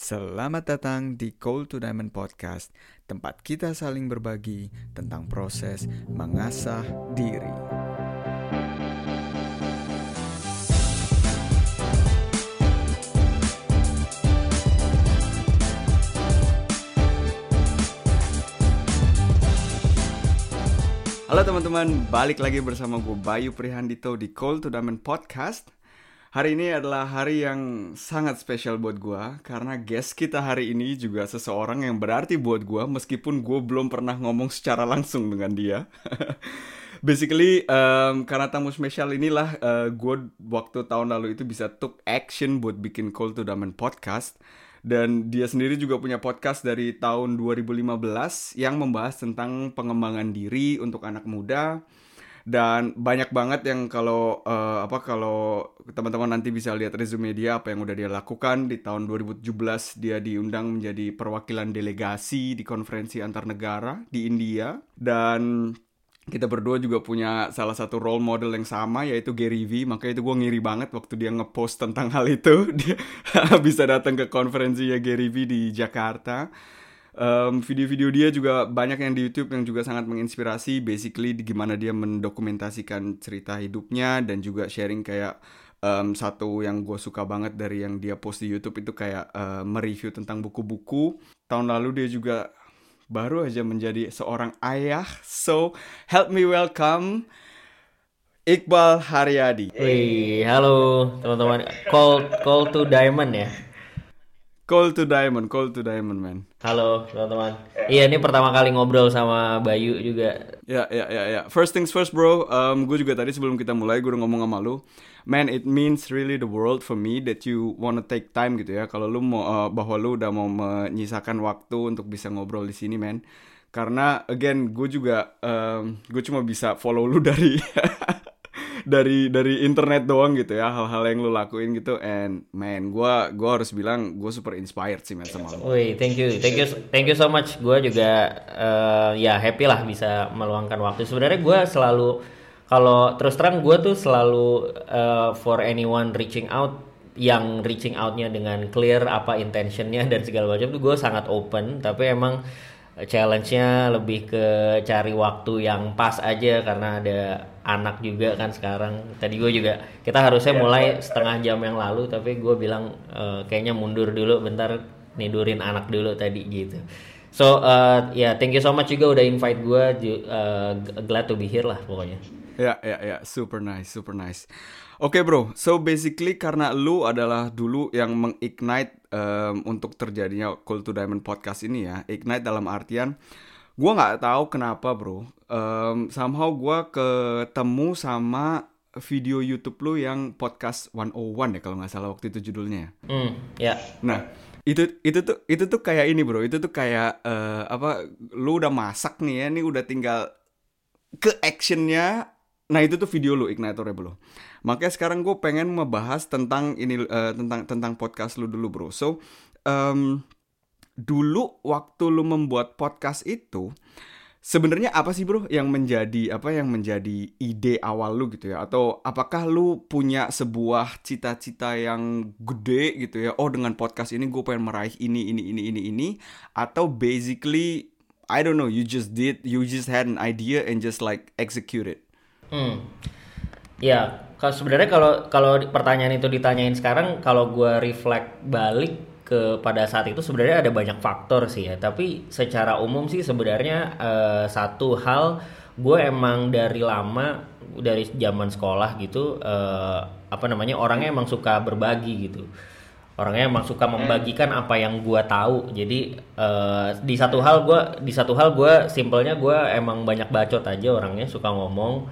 Selamat datang di Cold to Diamond Podcast, tempat kita saling berbagi tentang proses mengasah diri. Halo teman-teman, balik lagi bersama gue Bayu Prihandito di Cold to Diamond Podcast. Hari ini adalah hari yang sangat spesial buat gue karena guest kita hari ini juga seseorang yang berarti buat gue meskipun gue belum pernah ngomong secara langsung dengan dia. Basically um, karena tamu spesial inilah uh, gue waktu tahun lalu itu bisa took action buat bikin Cold to Diamond Podcast dan dia sendiri juga punya podcast dari tahun 2015 yang membahas tentang pengembangan diri untuk anak muda dan banyak banget yang kalau uh, apa kalau teman-teman nanti bisa lihat resume dia apa yang udah dia lakukan di tahun 2017 dia diundang menjadi perwakilan delegasi di konferensi antar negara di India. Dan kita berdua juga punya salah satu role model yang sama yaitu Gary V. Makanya itu gue ngiri banget waktu dia ngepost tentang hal itu. Dia bisa datang ke konferensinya Gary V di Jakarta um, video-video dia juga banyak yang di YouTube yang juga sangat menginspirasi basically di gimana dia mendokumentasikan cerita hidupnya dan juga sharing kayak um, satu yang gue suka banget dari yang dia post di YouTube itu kayak uh, mereview tentang buku-buku tahun lalu dia juga baru aja menjadi seorang ayah. So, help me welcome Iqbal Haryadi. Wih, halo teman-teman. Call call to diamond ya. Call to diamond, call to diamond, man. Halo teman-teman. Iya, ini pertama kali ngobrol sama Bayu juga. Ya, ya, ya, ya. First things first, bro. Um, gue juga tadi sebelum kita mulai, gue udah ngomong sama lu. Man, it means really the world for me that you wanna take time gitu ya. Kalau lu mau uh, bahwa lu udah mau menyisakan waktu untuk bisa ngobrol di sini, man. Karena again, gue juga um, gue cuma bisa follow lu dari dari dari internet doang gitu ya hal-hal yang lu lakuin gitu and man gue gue harus bilang gue super inspired sih man sama lu. Wih, thank you, thank you, thank you so much. Gue juga uh, ya happy lah bisa meluangkan waktu. Sebenarnya gue selalu kalau terus terang gue tuh selalu uh, for anyone reaching out yang reaching outnya dengan clear apa intentionnya dan segala macam tuh gue sangat open. Tapi emang challenge-nya lebih ke cari waktu yang pas aja karena ada anak juga kan sekarang. Tadi gue juga kita harusnya iya, mulai setengah jam yang lalu tapi gue bilang uh, kayaknya mundur dulu bentar nidurin anak dulu tadi gitu. So uh, ya yeah, thank you so much juga udah invite gue uh, glad to be here lah pokoknya. Ya ya ya super nice super nice. Oke okay, bro. So basically karena lu adalah dulu yang mengignite um, untuk terjadinya Cool to Diamond podcast ini ya ignite dalam artian gue nggak tahu kenapa bro um, somehow gue ketemu sama video YouTube lu yang podcast 101 ya kalau nggak salah waktu itu judulnya. Mm, ya. Yeah. Nah itu itu tuh itu tuh kayak ini bro itu tuh kayak uh, apa lu udah masak nih ya nih udah tinggal ke actionnya nah itu tuh video lu igniternya bro makanya sekarang gue pengen membahas tentang ini uh, tentang tentang podcast lu dulu bro so um, dulu waktu lu membuat podcast itu sebenarnya apa sih bro yang menjadi apa yang menjadi ide awal lu gitu ya? Atau apakah lu punya sebuah cita-cita yang gede gitu ya? Oh dengan podcast ini gue pengen meraih ini ini ini ini ini. Atau basically I don't know you just did you just had an idea and just like execute it. Hmm. Ya sebenarnya kalau kalau pertanyaan itu ditanyain sekarang kalau gue reflect balik ke pada saat itu sebenarnya ada banyak faktor sih ya. Tapi secara umum sih sebenarnya uh, satu hal gue emang dari lama dari zaman sekolah gitu uh, apa namanya orangnya emang suka berbagi gitu. Orangnya emang suka membagikan apa yang gue tahu. Jadi uh, di satu hal gue di satu hal gue simpelnya gue emang banyak bacot aja orangnya suka ngomong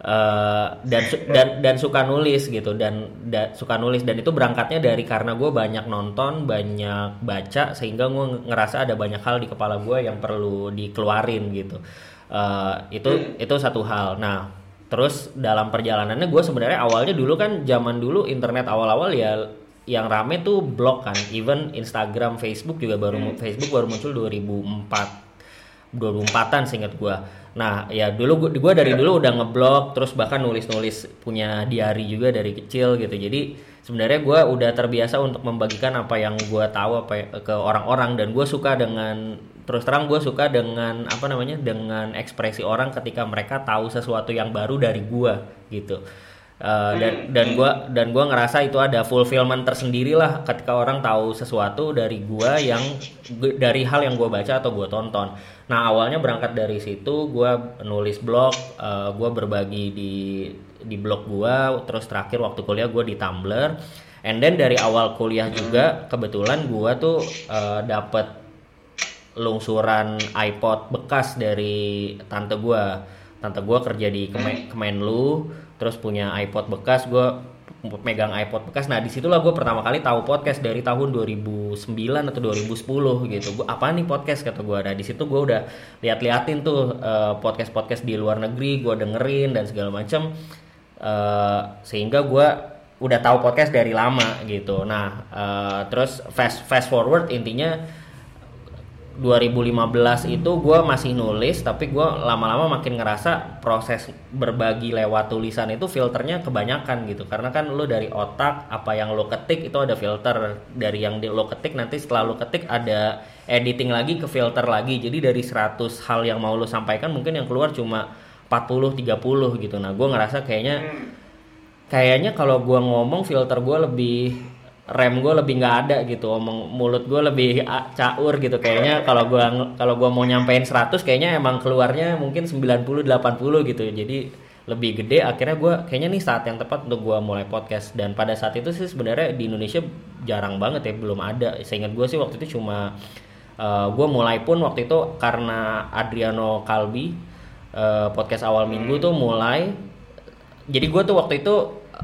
Uh, dan dan dan suka nulis gitu. Dan da, suka nulis. Dan itu berangkatnya dari karena gue banyak nonton banyak baca sehingga gue ngerasa ada banyak hal di kepala gue yang perlu dikeluarin gitu. Uh, itu hmm. itu satu hal. Nah terus dalam perjalanannya gue sebenarnya awalnya dulu kan zaman dulu internet awal-awal ya yang rame tuh blog kan. Even Instagram Facebook juga baru hmm. Facebook baru muncul 2004 2004-an seingat gue Nah, ya dulu gue dari dulu udah ngeblog, terus bahkan nulis-nulis punya diary juga dari kecil gitu. Jadi sebenarnya gue udah terbiasa untuk membagikan apa yang gue tahu apa ya, ke orang-orang. Dan gue suka dengan terus terang gue suka dengan apa namanya dengan ekspresi orang ketika mereka tahu sesuatu yang baru dari gue gitu Uh, dan dan gue dan gua ngerasa itu ada fulfillment tersendiri lah ketika orang tahu sesuatu dari gue yang dari hal yang gue baca atau gue tonton. Nah awalnya berangkat dari situ gue nulis blog, uh, eh, gue berbagi di di blog gue, terus terakhir waktu kuliah gue di Tumblr. And then dari awal kuliah juga kebetulan gue tuh uh, dapet lungsuran iPod bekas dari tante gue. Tante gue kerja di Kemenlu terus punya iPod bekas gue megang iPod bekas. Nah di situlah gue pertama kali tahu podcast dari tahun 2009 atau 2010 gitu. Gue apa nih podcast? kata gue nah di situ gue udah lihat-liatin tuh uh, eh, podcast podcast di luar negeri gue dengerin dan segala macam uh, sehingga gue udah tahu podcast dari lama gitu. Nah uh, terus fast fast forward intinya 2015 itu gue masih nulis tapi gue lama-lama makin ngerasa proses berbagi lewat tulisan itu filternya kebanyakan gitu. Karena kan lo dari otak apa yang lo ketik itu ada filter. Dari yang lo ketik nanti setelah lo ketik ada editing lagi ke filter lagi. Jadi dari 100 hal yang mau lo sampaikan mungkin yang keluar cuma 40 30 gitu. Nah gue ngerasa kayaknya kayaknya kalau gue ngomong filter gue lebih rem gue lebih nggak ada gitu omong mulut gue lebih caur gitu. Kayaknya kalau gue kalau gue mau nyampein 100 kayaknya emang keluarnya mungkin 90 80 gitu. Jadi lebih gede akhirnya gue kayaknya nih saat yang tepat untuk gue mulai podcast. Dan pada saat itu sih sebenarnya di Indonesia jarang banget ya belum ada. Seingat gue sih waktu itu cuma uh, eh, gue mulai pun waktu itu karena Adriano Kalbi uh, podcast awal minggu tuh mulai. Jadi gue tuh waktu itu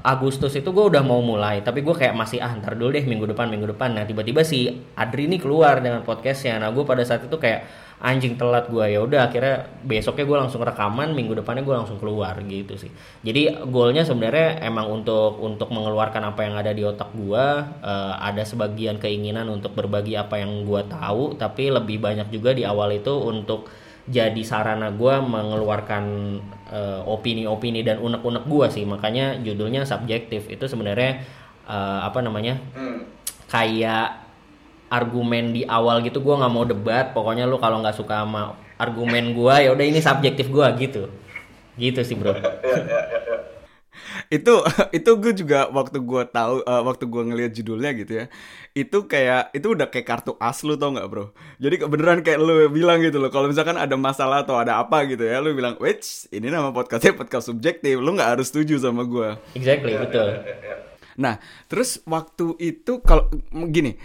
Agustus itu gue udah mau mulai tapi gue kayak masih ah ntar dulu deh minggu depan minggu depan. Nah tiba-tiba si Adri ini keluar dengan podcastnya. Nah gue pada saat itu kayak anjing telat gue ya udah akhirnya besoknya gue langsung rekaman minggu depannya gue langsung keluar gitu sih. Jadi goalnya sebenarnya emang untuk untuk mengeluarkan apa yang ada di otak gue uh, ada sebagian keinginan untuk berbagi apa yang gue tahu tapi lebih banyak juga di awal itu untuk jadi sarana gue mengeluarkan uh, opini-opini dan unek-unek gue sih. Makanya judulnya subjektif. Itu sebenarnya uh, apa namanya hmm. kayak argumen di awal gitu gue nggak mau debat. Pokoknya lu kalau nggak suka sama argumen gue ya udah ini subjektif gue gitu. Gitu sih bro itu itu gue juga waktu gue tahu uh, waktu gue ngelihat judulnya gitu ya itu kayak itu udah kayak kartu as lu tau nggak bro? Jadi beneran kayak lu bilang gitu loh kalau misalkan ada masalah atau ada apa gitu ya lu bilang which ini nama podcastnya podcast subjektif lu nggak harus setuju sama gue exactly betul. nah terus waktu itu kalau gini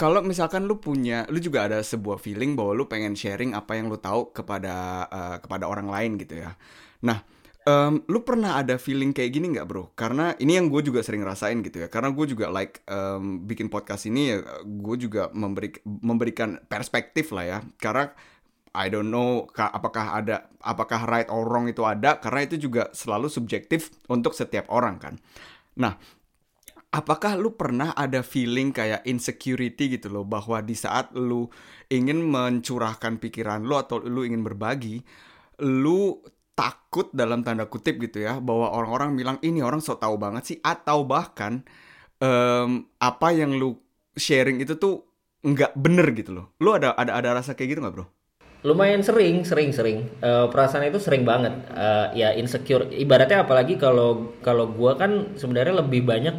kalau misalkan lu punya, lu juga ada sebuah feeling bahwa lu pengen sharing apa yang lu tahu kepada uh, kepada orang lain gitu ya. Nah, Um, lu pernah ada feeling kayak gini nggak bro? Karena ini yang gue juga sering rasain gitu ya. Karena gue juga like um, bikin podcast ini ya, gue juga memberi memberikan perspektif lah ya. Karena I don't know apakah ada apakah right or wrong itu ada karena itu juga selalu subjektif untuk setiap orang kan. Nah, apakah lu pernah ada feeling kayak insecurity gitu loh bahwa di saat lu ingin mencurahkan pikiran lu atau lu ingin berbagi, lu takut dalam tanda kutip gitu ya bahwa orang-orang bilang ini orang so tahu banget sih atau bahkan um, apa yang lu sharing itu tuh nggak bener gitu loh. Lu ada ada ada rasa kayak gitu nggak bro? Lumayan sering, sering, sering. Uh, perasaan itu sering banget. Uh, ya insecure. Ibaratnya apalagi kalau kalau gua kan sebenarnya lebih banyak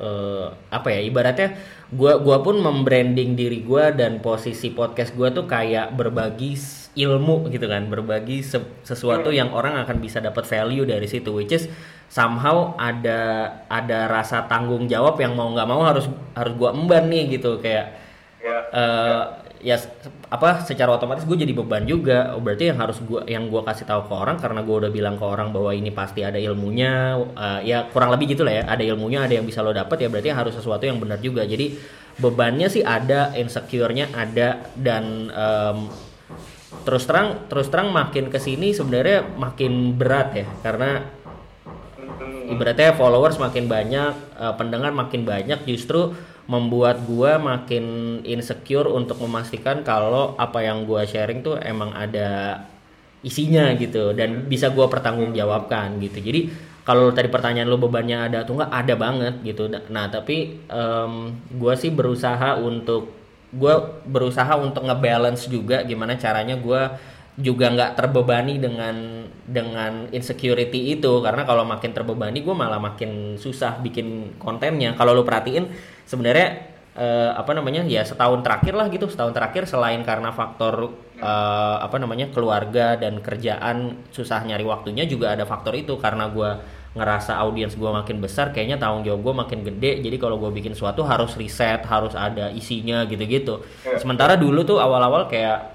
uh, apa ya? Ibaratnya gua gua pun membranding diri gua dan posisi podcast gua tuh kayak berbagi ilmu gitu kan berbagi se sesuatu yang orang akan bisa dapat value dari situ which is somehow ada ada rasa tanggung jawab yang mau nggak mau harus harus gua emban nih gitu kayak yeah, uh, yeah. ya apa secara otomatis gue jadi beban juga. Oh, berarti yang harus gua yang gua kasih tahu ke orang karena gua udah bilang ke orang bahwa ini pasti ada ilmunya uh, ya kurang lebih gitulah ya ada ilmunya ada yang bisa lo dapat ya berarti harus sesuatu yang benar juga. Jadi bebannya sih ada insecure-nya ada dan um, terus terang terus terang makin ke sini sebenarnya makin berat ya karena ibaratnya followers makin banyak uh, pendengar makin banyak justru membuat gua makin insecure untuk memastikan kalau apa yang gua sharing tuh emang ada isinya gitu dan bisa gua pertanggungjawabkan gitu. Jadi kalau tadi pertanyaan lu bebannya ada atau enggak ada banget gitu. Nah tapi um, gue sih berusaha untuk gue berusaha untuk ngebalance juga gimana caranya gue juga nggak terbebani dengan dengan insecurity itu. Karena kalau makin terbebani gue malah makin susah bikin kontennya. Kalau lu perhatiin sebenarnya uh, apa namanya ya setahun terakhir lah gitu. Setahun terakhir selain karena faktor uh, apa namanya keluarga dan kerjaan susah nyari waktunya juga ada faktor itu. Karena gue ngerasa audiens gue makin besar kayaknya tanggung jawab gue makin gede jadi kalau gue bikin suatu harus riset harus ada isinya gitu-gitu ya. sementara dulu tuh awal-awal kayak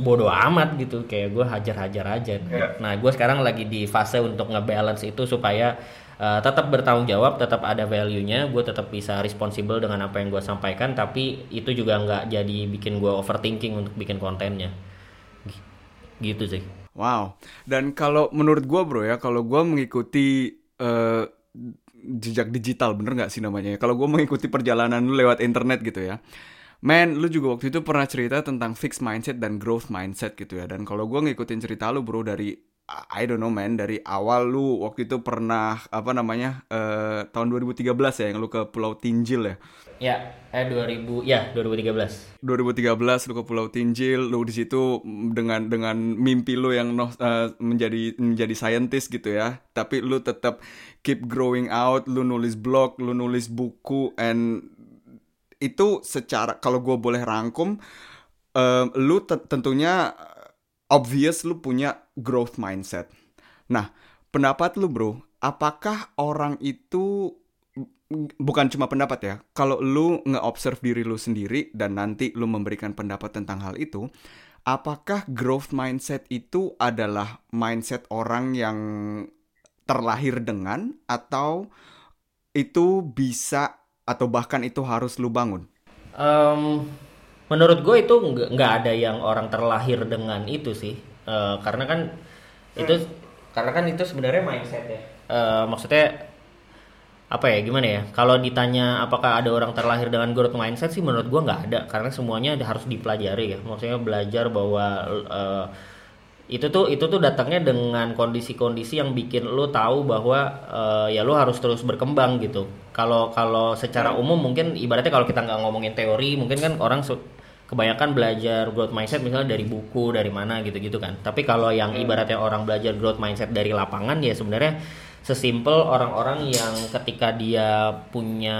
bodoh amat gitu kayak gue hajar-hajar aja ya. nah gue sekarang lagi di fase untuk ngebalance itu supaya uh, tetap bertanggung jawab, tetap ada value-nya, gue tetap bisa responsibel dengan apa yang gue sampaikan, tapi itu juga nggak jadi bikin gue overthinking untuk bikin kontennya, gitu sih. Wow. Dan kalau menurut gue bro ya, kalau gue mengikuti uh, jejak digital, bener nggak sih namanya? Kalau gue mengikuti perjalanan lu lewat internet gitu ya. Man, lu juga waktu itu pernah cerita tentang fixed mindset dan growth mindset gitu ya. Dan kalau gue ngikutin cerita lu bro dari I don't know man dari awal lu waktu itu pernah apa namanya uh, tahun 2013 ya yang lu ke Pulau Tinjil ya. Ya, eh 2000 ya 2013. 2013 lu ke Pulau Tinjil, lu di situ dengan dengan mimpi lu yang uh, menjadi menjadi scientist gitu ya. Tapi lu tetap keep growing out, lu nulis blog, lu nulis buku and itu secara kalau gue boleh rangkum uh, lu tentunya obvious lu punya growth mindset. Nah, pendapat lu bro, apakah orang itu bukan cuma pendapat ya, kalau lu nge-observe diri lu sendiri dan nanti lu memberikan pendapat tentang hal itu, apakah growth mindset itu adalah mindset orang yang terlahir dengan atau itu bisa atau bahkan itu harus lu bangun? Um, menurut gue itu nggak ada yang orang terlahir dengan itu sih. Uh, karena kan hmm. itu karena kan itu sebenarnya mindset ya. Uh, maksudnya apa ya gimana ya? Kalau ditanya apakah ada orang terlahir dengan growth mindset sih menurut gue nggak ada. Karena semuanya harus dipelajari ya. Maksudnya belajar bahwa uh, itu tuh itu tuh datangnya dengan kondisi-kondisi yang bikin lo tahu bahwa uh, ya lo harus terus berkembang gitu. Kalau kalau secara hmm. umum mungkin ibaratnya kalau kita nggak ngomongin teori mungkin kan orang kebanyakan belajar growth mindset misalnya dari buku dari mana gitu-gitu kan tapi kalau yang hmm. ibaratnya orang belajar growth mindset dari lapangan ya sebenarnya sesimpel orang-orang yang ketika dia punya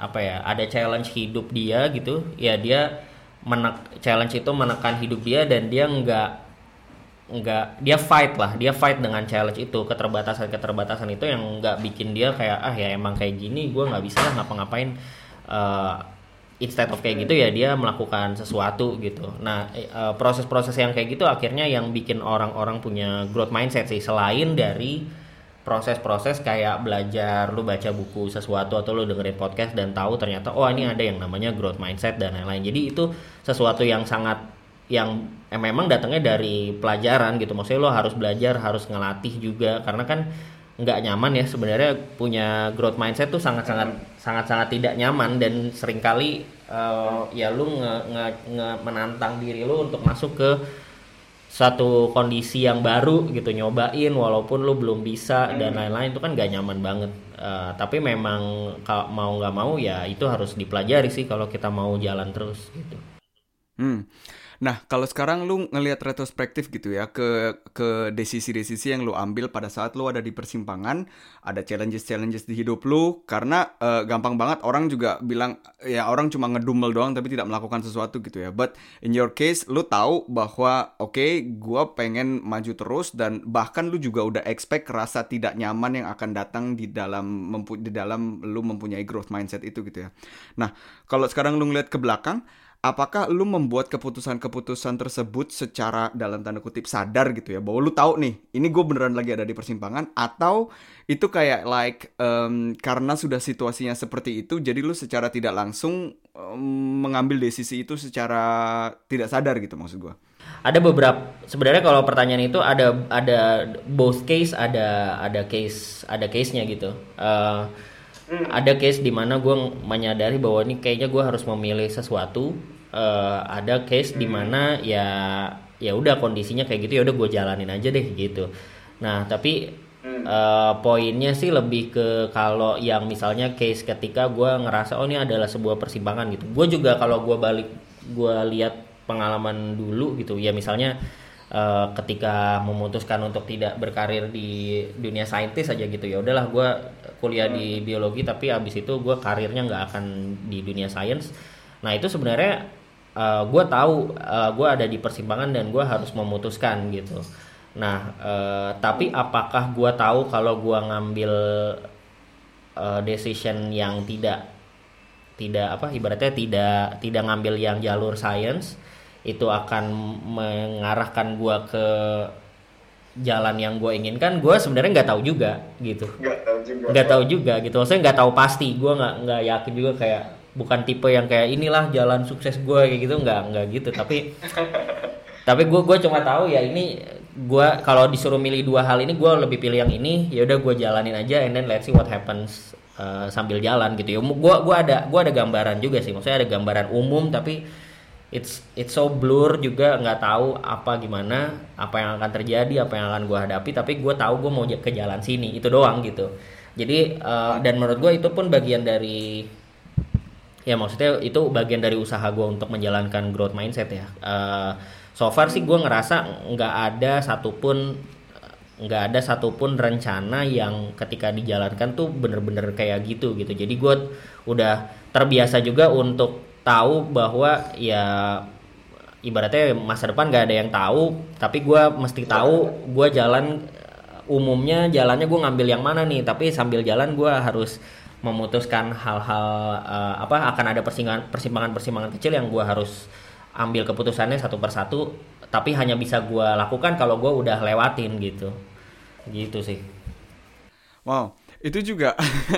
apa ya ada challenge hidup dia gitu ya dia menek challenge itu menekan hidup dia dan dia nggak nggak dia fight lah dia fight dengan challenge itu keterbatasan keterbatasan itu yang nggak bikin dia kayak ah ya emang kayak gini gue nggak bisa lah ngapa-ngapain uh, instead of kayak gitu ya dia melakukan sesuatu gitu. Nah eh, proses-proses yang kayak gitu akhirnya yang bikin orang-orang punya growth mindset sih selain dari proses-proses kayak belajar lu baca buku sesuatu atau lu dengerin podcast dan tahu ternyata oh ini ada yang namanya growth mindset dan lain-lain. Jadi itu sesuatu yang sangat yang eh, memang datangnya dari pelajaran gitu. Maksudnya lo harus belajar, harus ngelatih juga karena kan nggak nyaman ya sebenarnya punya growth mindset tuh sangat sangat sangat sangat tidak nyaman dan sering kali uh, ya lu nge, nge, nge menantang diri lu untuk masuk ke satu kondisi yang baru gitu nyobain walaupun lu belum bisa dan hmm. lain-lain itu kan gak nyaman banget uh, tapi memang kalau mau nggak mau ya itu harus dipelajari sih kalau kita mau jalan terus gitu. Hmm. Nah, kalau sekarang lu ngelihat retrospektif gitu ya ke ke desisi-desisi yang lu ambil pada saat lu ada di persimpangan, ada challenges-challenges di hidup lu karena uh, gampang banget orang juga bilang ya orang cuma ngedumel doang tapi tidak melakukan sesuatu gitu ya. But in your case lu tahu bahwa oke, okay, gua pengen maju terus dan bahkan lu juga udah expect rasa tidak nyaman yang akan datang di dalam di dalam lu mempunyai growth mindset itu gitu ya. Nah, kalau sekarang lu ngeliat ke belakang apakah lu membuat keputusan-keputusan tersebut secara dalam tanda kutip sadar gitu ya? Bahwa lu tahu nih ini gue beneran lagi ada di persimpangan atau itu kayak like um, karena sudah situasinya seperti itu jadi lu secara tidak langsung um, mengambil desisi itu secara tidak sadar gitu maksud gue ada beberapa sebenarnya kalau pertanyaan itu ada ada both case ada ada case ada case nya gitu. Uh, Hmm. Ada case di mana gue menyadari bahwa ini kayaknya gue harus memilih sesuatu. Uh, ada case hmm. di mana ya ya udah kondisinya kayak gitu ya udah gue jalanin aja deh gitu. Nah tapi hmm. uh, poinnya sih lebih ke kalau yang misalnya case ketika gue ngerasa oh ini adalah sebuah persimpangan gitu gue juga kalau gue balik gue lihat pengalaman dulu gitu ya misalnya uh, ketika memutuskan untuk tidak berkarir di dunia saintis aja gitu ya udahlah gue kuliah di biologi tapi abis itu gue karirnya nggak akan di dunia sains. Nah itu sebenarnya uh, gue tahu uh, gue ada di persimpangan dan gue harus memutuskan gitu. Nah, uh, tapi apakah gue tahu kalau gue ngambil uh, decision yang tidak tidak apa ibaratnya tidak tidak ngambil yang jalur science itu akan mengarahkan gue ke jalan yang gue inginkan gue sebenarnya nggak tahu juga gitu. Nggak tahu juga. Nggak tahu juga gitu. Maksudnya nggak tahu pasti gue nggak nggak yakin juga kayak bukan tipe yang kayak inilah jalan sukses gue kayak gitu. Nggak nggak gitu. Tapi tapi gue gue cuma tahu ya ini gue kalau disuruh milih dua hal ini gue lebih pilih yang ini ya udah gue jalanin aja and then let's see what happens uh, sambil jalan gitu. Ya gue gua ada gua ada gambaran juga sih. Maksudnya ada gambaran umum tapi it's it's so blur juga nggak tahu apa gimana apa yang akan terjadi apa yang akan gue hadapi tapi gue tahu gue mau ke jalan sini itu doang gitu. Jadi uh, dan menurut gue itu pun bagian dari ya maksudnya itu bagian dari usaha gue untuk menjalankan growth mindset ya. Uh, so far sih gue ngerasa nggak ada satupun nggak ada satupun rencana yang ketika dijalankan tuh bener-bener kayak gitu gitu. Jadi gue udah terbiasa juga untuk tahu bahwa ya ibaratnya masa depan nggak ada yang tahu tapi gue mesti tahu gue jalan umumnya jalannya gue ngambil yang mana nih. Tapi sambil jalan gue harus memutuskan hal-hal uh, apa akan ada persimpangan persimpangan persimpangan kecil yang gue harus ambil keputusannya satu persatu tapi hanya bisa gue lakukan kalau gue udah lewatin gitu. Gitu sih. Wow itu juga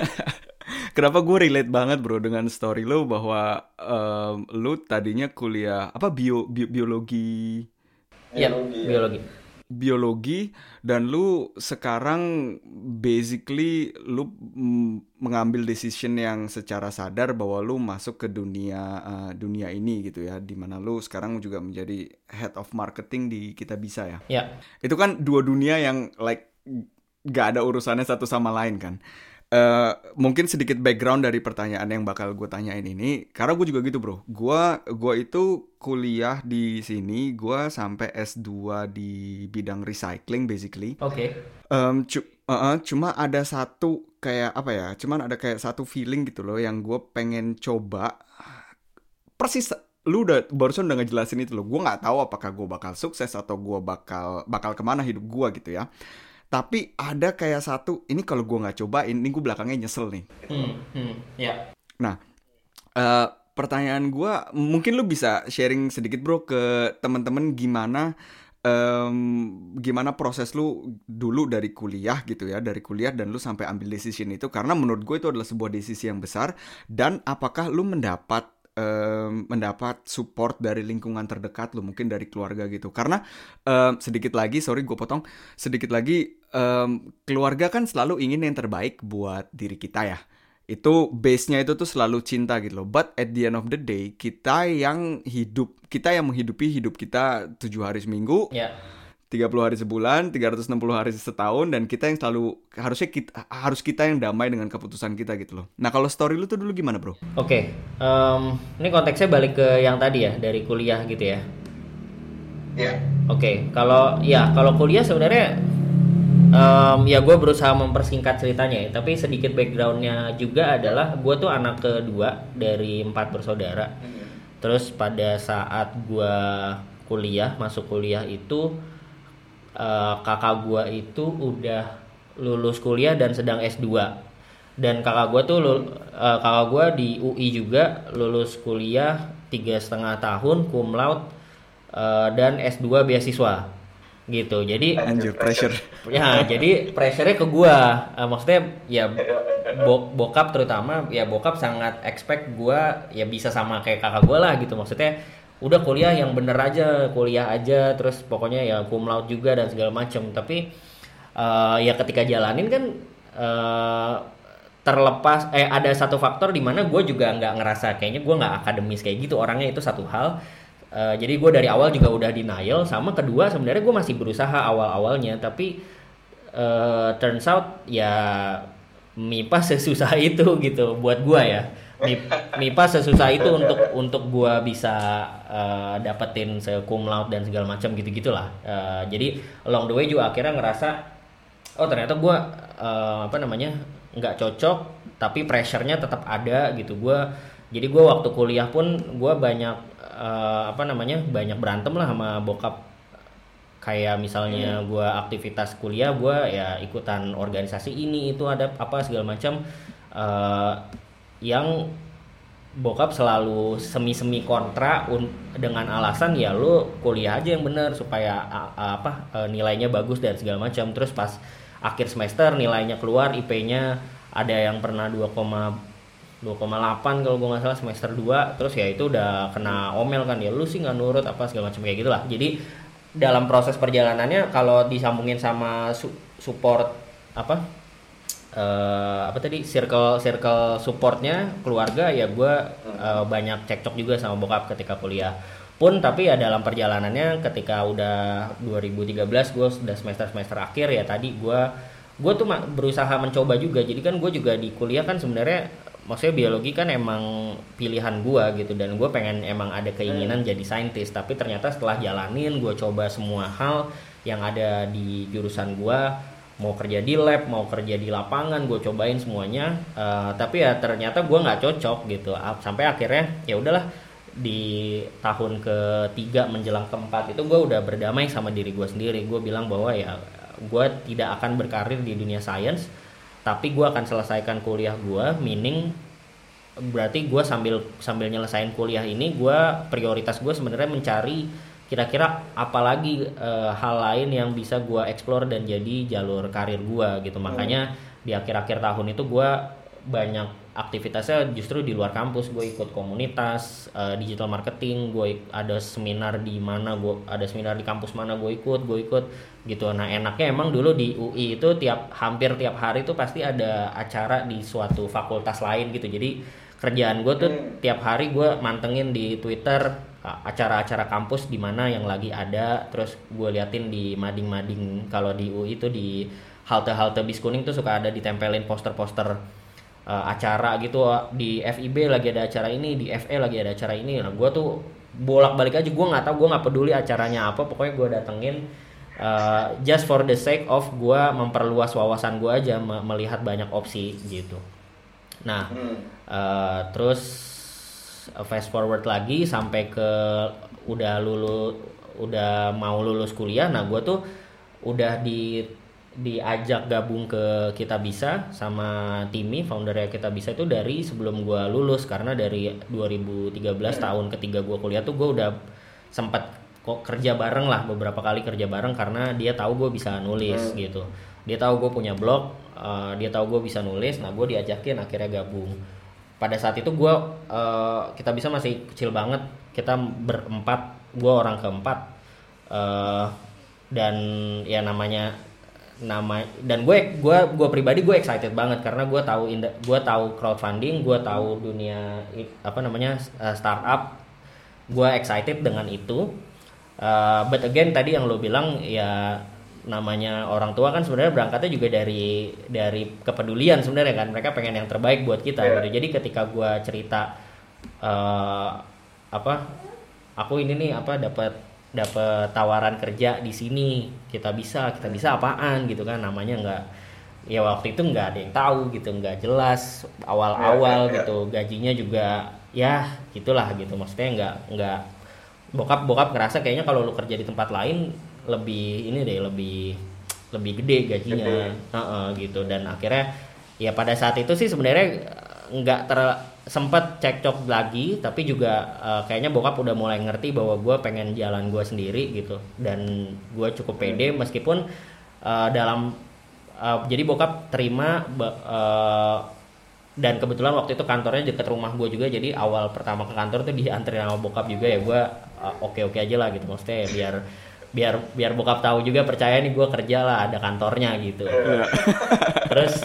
kenapa gue relate banget bro dengan story lo bahwa um, lo tadinya kuliah apa bio, bio biologi ya biologi, biologi biologi dan lu sekarang basically lu mengambil decision yang secara sadar bahwa lu masuk ke dunia uh, dunia ini gitu ya di mana lu sekarang juga menjadi head of marketing di kita bisa ya. Ya. Itu kan dua dunia yang like gak ada urusannya satu sama lain kan. Uh, mungkin sedikit background dari pertanyaan yang bakal gue tanyain ini. Karena gue juga gitu bro. Gue gua itu kuliah di sini. Gue sampai S2 di bidang recycling basically. Oke. Okay. um, cu uh -uh, cuma ada satu kayak apa ya cuman ada kayak satu feeling gitu loh yang gue pengen coba. Persis lu udah barusan udah ngejelasin itu loh. Gue nggak tahu apakah gue bakal sukses atau gue bakal bakal ke mana hidup gue gitu ya tapi ada kayak satu ini kalau gue nggak cobain ini gue belakangnya nyesel nih. Hmm, hmm, yeah. nah uh, pertanyaan gue mungkin lu bisa sharing sedikit bro ke teman-teman gimana um, gimana proses lu dulu dari kuliah gitu ya dari kuliah dan lu sampai ambil decision itu. Karena menurut gue itu adalah sebuah decision yang besar. Dan apakah lu mendapat um, mendapat support dari lingkungan terdekat lu mungkin dari keluarga gitu karena um, sedikit lagi sorry gue potong sedikit lagi um, keluarga kan selalu ingin yang terbaik buat diri kita ya itu base-nya itu tuh selalu cinta gitu loh. But at the end of the day, kita yang hidup, kita yang menghidupi hidup kita tujuh hari seminggu. Yeah. 30 hari sebulan, 360 hari setahun dan kita yang selalu harusnya kita harus kita yang damai dengan keputusan kita gitu loh. Nah, kalau story lu tuh dulu gimana, Bro? Oke. Okay. Um, ini konteksnya balik ke yang tadi ya, dari kuliah gitu ya. Iya. Yeah. Oke, okay. kalau ya kalau kuliah sebenarnya um, ya gue berusaha mempersingkat ceritanya ya tapi sedikit backgroundnya juga adalah gue tuh anak kedua dari empat bersaudara terus pada saat gue kuliah masuk kuliah itu uh, kakak gue itu udah lulus kuliah dan sedang S2 dan kakak gue tuh uh, kakak gue di UI juga lulus kuliah tiga setengah tahun cum laude uh, dan S2 beasiswa gitu. Jadi anjir pressure. Ya jadi pressure-nya ke gua. Uh, maksudnya ya bo bokap terutama ya bokap sangat expect gua ya bisa sama kayak kakak gua lah gitu. Maksudnya udah kuliah yang bener aja kuliah aja terus pokoknya ya cum laude juga dan segala macam tapi uh, ya ketika jalanin kan uh, terlepas eh ada satu faktor di mana gue juga nggak ngerasa kayaknya gue nggak akademis kayak gitu. Orangnya itu satu hal. Uh, jadi gue dari awal juga udah denial. Sama kedua sebenarnya gue masih berusaha awal-awalnya. Tapi uh, turns out ya MIPA sesusah itu gitu buat gua ya MIPA sesusah itu untuk untuk gua bisa uh, dapetin cum laude dan segala macam gitu gitulah uh, jadi along the way juga akhirnya ngerasa oh ternyata gua uh, apa namanya nggak cocok tapi pressure-nya tetap ada gitu. Gua jadi gua waktu kuliah pun gua banyak uh, apa namanya banyak berantem lah sama bokap. Kayak misalnya hmm. gue aktivitas kuliah gue ya ikutan organisasi ini itu ada apa segala macam. Uh, yang bokap selalu semi-semi kontra dengan alasan ya lu kuliah aja yang bener supaya apa e, nilainya bagus dan segala macam. Terus pas akhir semester nilainya keluar IP-nya ada yang pernah 2,2,8 kalau gue nggak salah semester 2 terus ya itu udah kena omel kan ya lu sih nggak nurut apa segala macam kayak gitulah. Jadi dalam proses perjalanannya kalau disambungin sama su support apa uh, apa tadi circle circle supportnya keluarga ya gue uh, banyak cekcok juga sama bokap ketika kuliah. Pun tapi ya dalam perjalanannya ketika udah 2013 gue sudah semester semester akhir ya tadi gue gue tuh berusaha mencoba juga. Jadi kan gue juga di kuliah kan sebenarnya maksudnya biologi kan emang pilihan gue gitu. Dan gue pengen emang ada keinginan hmm. jadi saintis. Tapi ternyata setelah jalanin gue coba semua hal yang ada di jurusan gue mau kerja di lab mau kerja di lapangan gue cobain semuanya. Uh, tapi ya ternyata gue nggak cocok gitu. Sampai akhirnya ya udahlah di tahun ketiga menjelang keempat itu gue udah berdamai sama diri gue sendiri. Gue bilang bahwa ya gue tidak akan berkarir di dunia sains tapi gue akan selesaikan kuliah gue meaning berarti gue sambil sambil nyelesain kuliah ini gue prioritas gue sebenarnya mencari kira-kira apalagi uh, hal lain yang bisa gue explore dan jadi jalur karir gue gitu hmm. makanya di akhir-akhir tahun itu gue banyak aktivitasnya justru di luar kampus gue ikut komunitas uh, digital marketing gue ada seminar di mana gue ada seminar di kampus mana gue ikut gue ikut gitu nah enaknya emang dulu di UI itu tiap hampir tiap hari itu pasti ada acara di suatu fakultas lain gitu jadi kerjaan gue tuh hmm. tiap hari gue mantengin di Twitter acara-acara kampus di mana yang lagi ada terus gue liatin di mading-mading. Kalau di UI itu di halte-halte bis kuning tuh suka ada ditempelin poster-poster uh, acara gitu. Di FIB lagi ada acara ini di FE lagi ada acara ini. Nah gue tuh bolak-balik aja gue nggak tahu gue nggak peduli acaranya apa. Pokoknya gue datengin uh, just for the sake of gue memperluas wawasan gue aja melihat banyak opsi gitu. Nah uh, terus fast forward lagi sampai ke udah lulus udah mau lulus kuliah nah gue tuh udah di diajak gabung ke kita bisa sama Timi foundernya kita bisa itu dari sebelum gue lulus karena dari 2013 tahun ketiga gue kuliah tuh gue udah sempat kok kerja bareng lah beberapa kali kerja bareng karena dia tahu gue bisa nulis hmm. gitu dia tahu gue punya blog uh, dia tahu gue bisa nulis nah gue diajakin akhirnya gabung pada saat itu gue uh, kita bisa masih kecil banget. Kita berempat gue orang keempat. Uh, dan ya namanya nama dan gue gue gue pribadi gue excited banget karena gue tahu gue tahu crowdfunding gue tahu dunia apa namanya uh, startup. Gue excited dengan itu. Uh, but again tadi yang lo bilang ya namanya orang tua kan sebenarnya berangkatnya juga dari dari kepedulian sebenarnya kan. Mereka pengen yang terbaik buat kita yeah. gitu. Jadi ketika gue cerita uh, apa aku ini nih apa dapat dapat tawaran kerja di sini kita bisa kita bisa apaan gitu kan. Namanya nggak ya waktu itu nggak ada yang tahu gitu nggak jelas awal-awal yeah, yeah, yeah. gitu. Gajinya juga ya gitulah gitu. Maksudnya nggak nggak bokap bokap ngerasa kayaknya kalau lu kerja di tempat lain lebih ini deh lebih lebih gede gajinya. Uh -uh, gitu. Dan akhirnya ya pada saat itu sih sebenarnya nggak ter sempat cekcok lagi tapi juga uh, kayaknya bokap udah mulai ngerti bahwa gue pengen jalan gue sendiri gitu. Dan gue cukup pede meskipun uh, dalam uh, jadi bokap terima uh, dan kebetulan waktu itu kantornya dekat rumah gue juga jadi awal pertama ke kantor tuh dianterin sama bokap juga ya gue uh, oke oke aja lah gitu. Maksudnya ya biar biar biar bokap tahu juga percaya nih gue kerja lah ada kantornya gitu iya. terus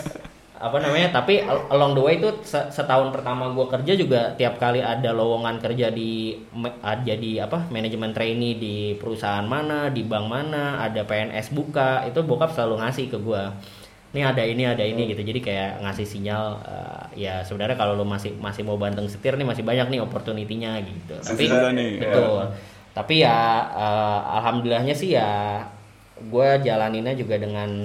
apa namanya tapi along the way itu setahun pertama gue kerja juga tiap kali ada lowongan kerja di jadi apa manajemen trainee di perusahaan mana di bank mana ada PNS buka itu bokap selalu ngasih ke gue ini ada ini ada ini gitu jadi kayak ngasih sinyal uh, ya sebenarnya kalau lo masih masih mau banteng setir nih masih banyak nih opportunity-nya gitu tapi nih, betul ya. Tapi ya uh, alhamdulillahnya sih ya gue jalaninnya juga dengan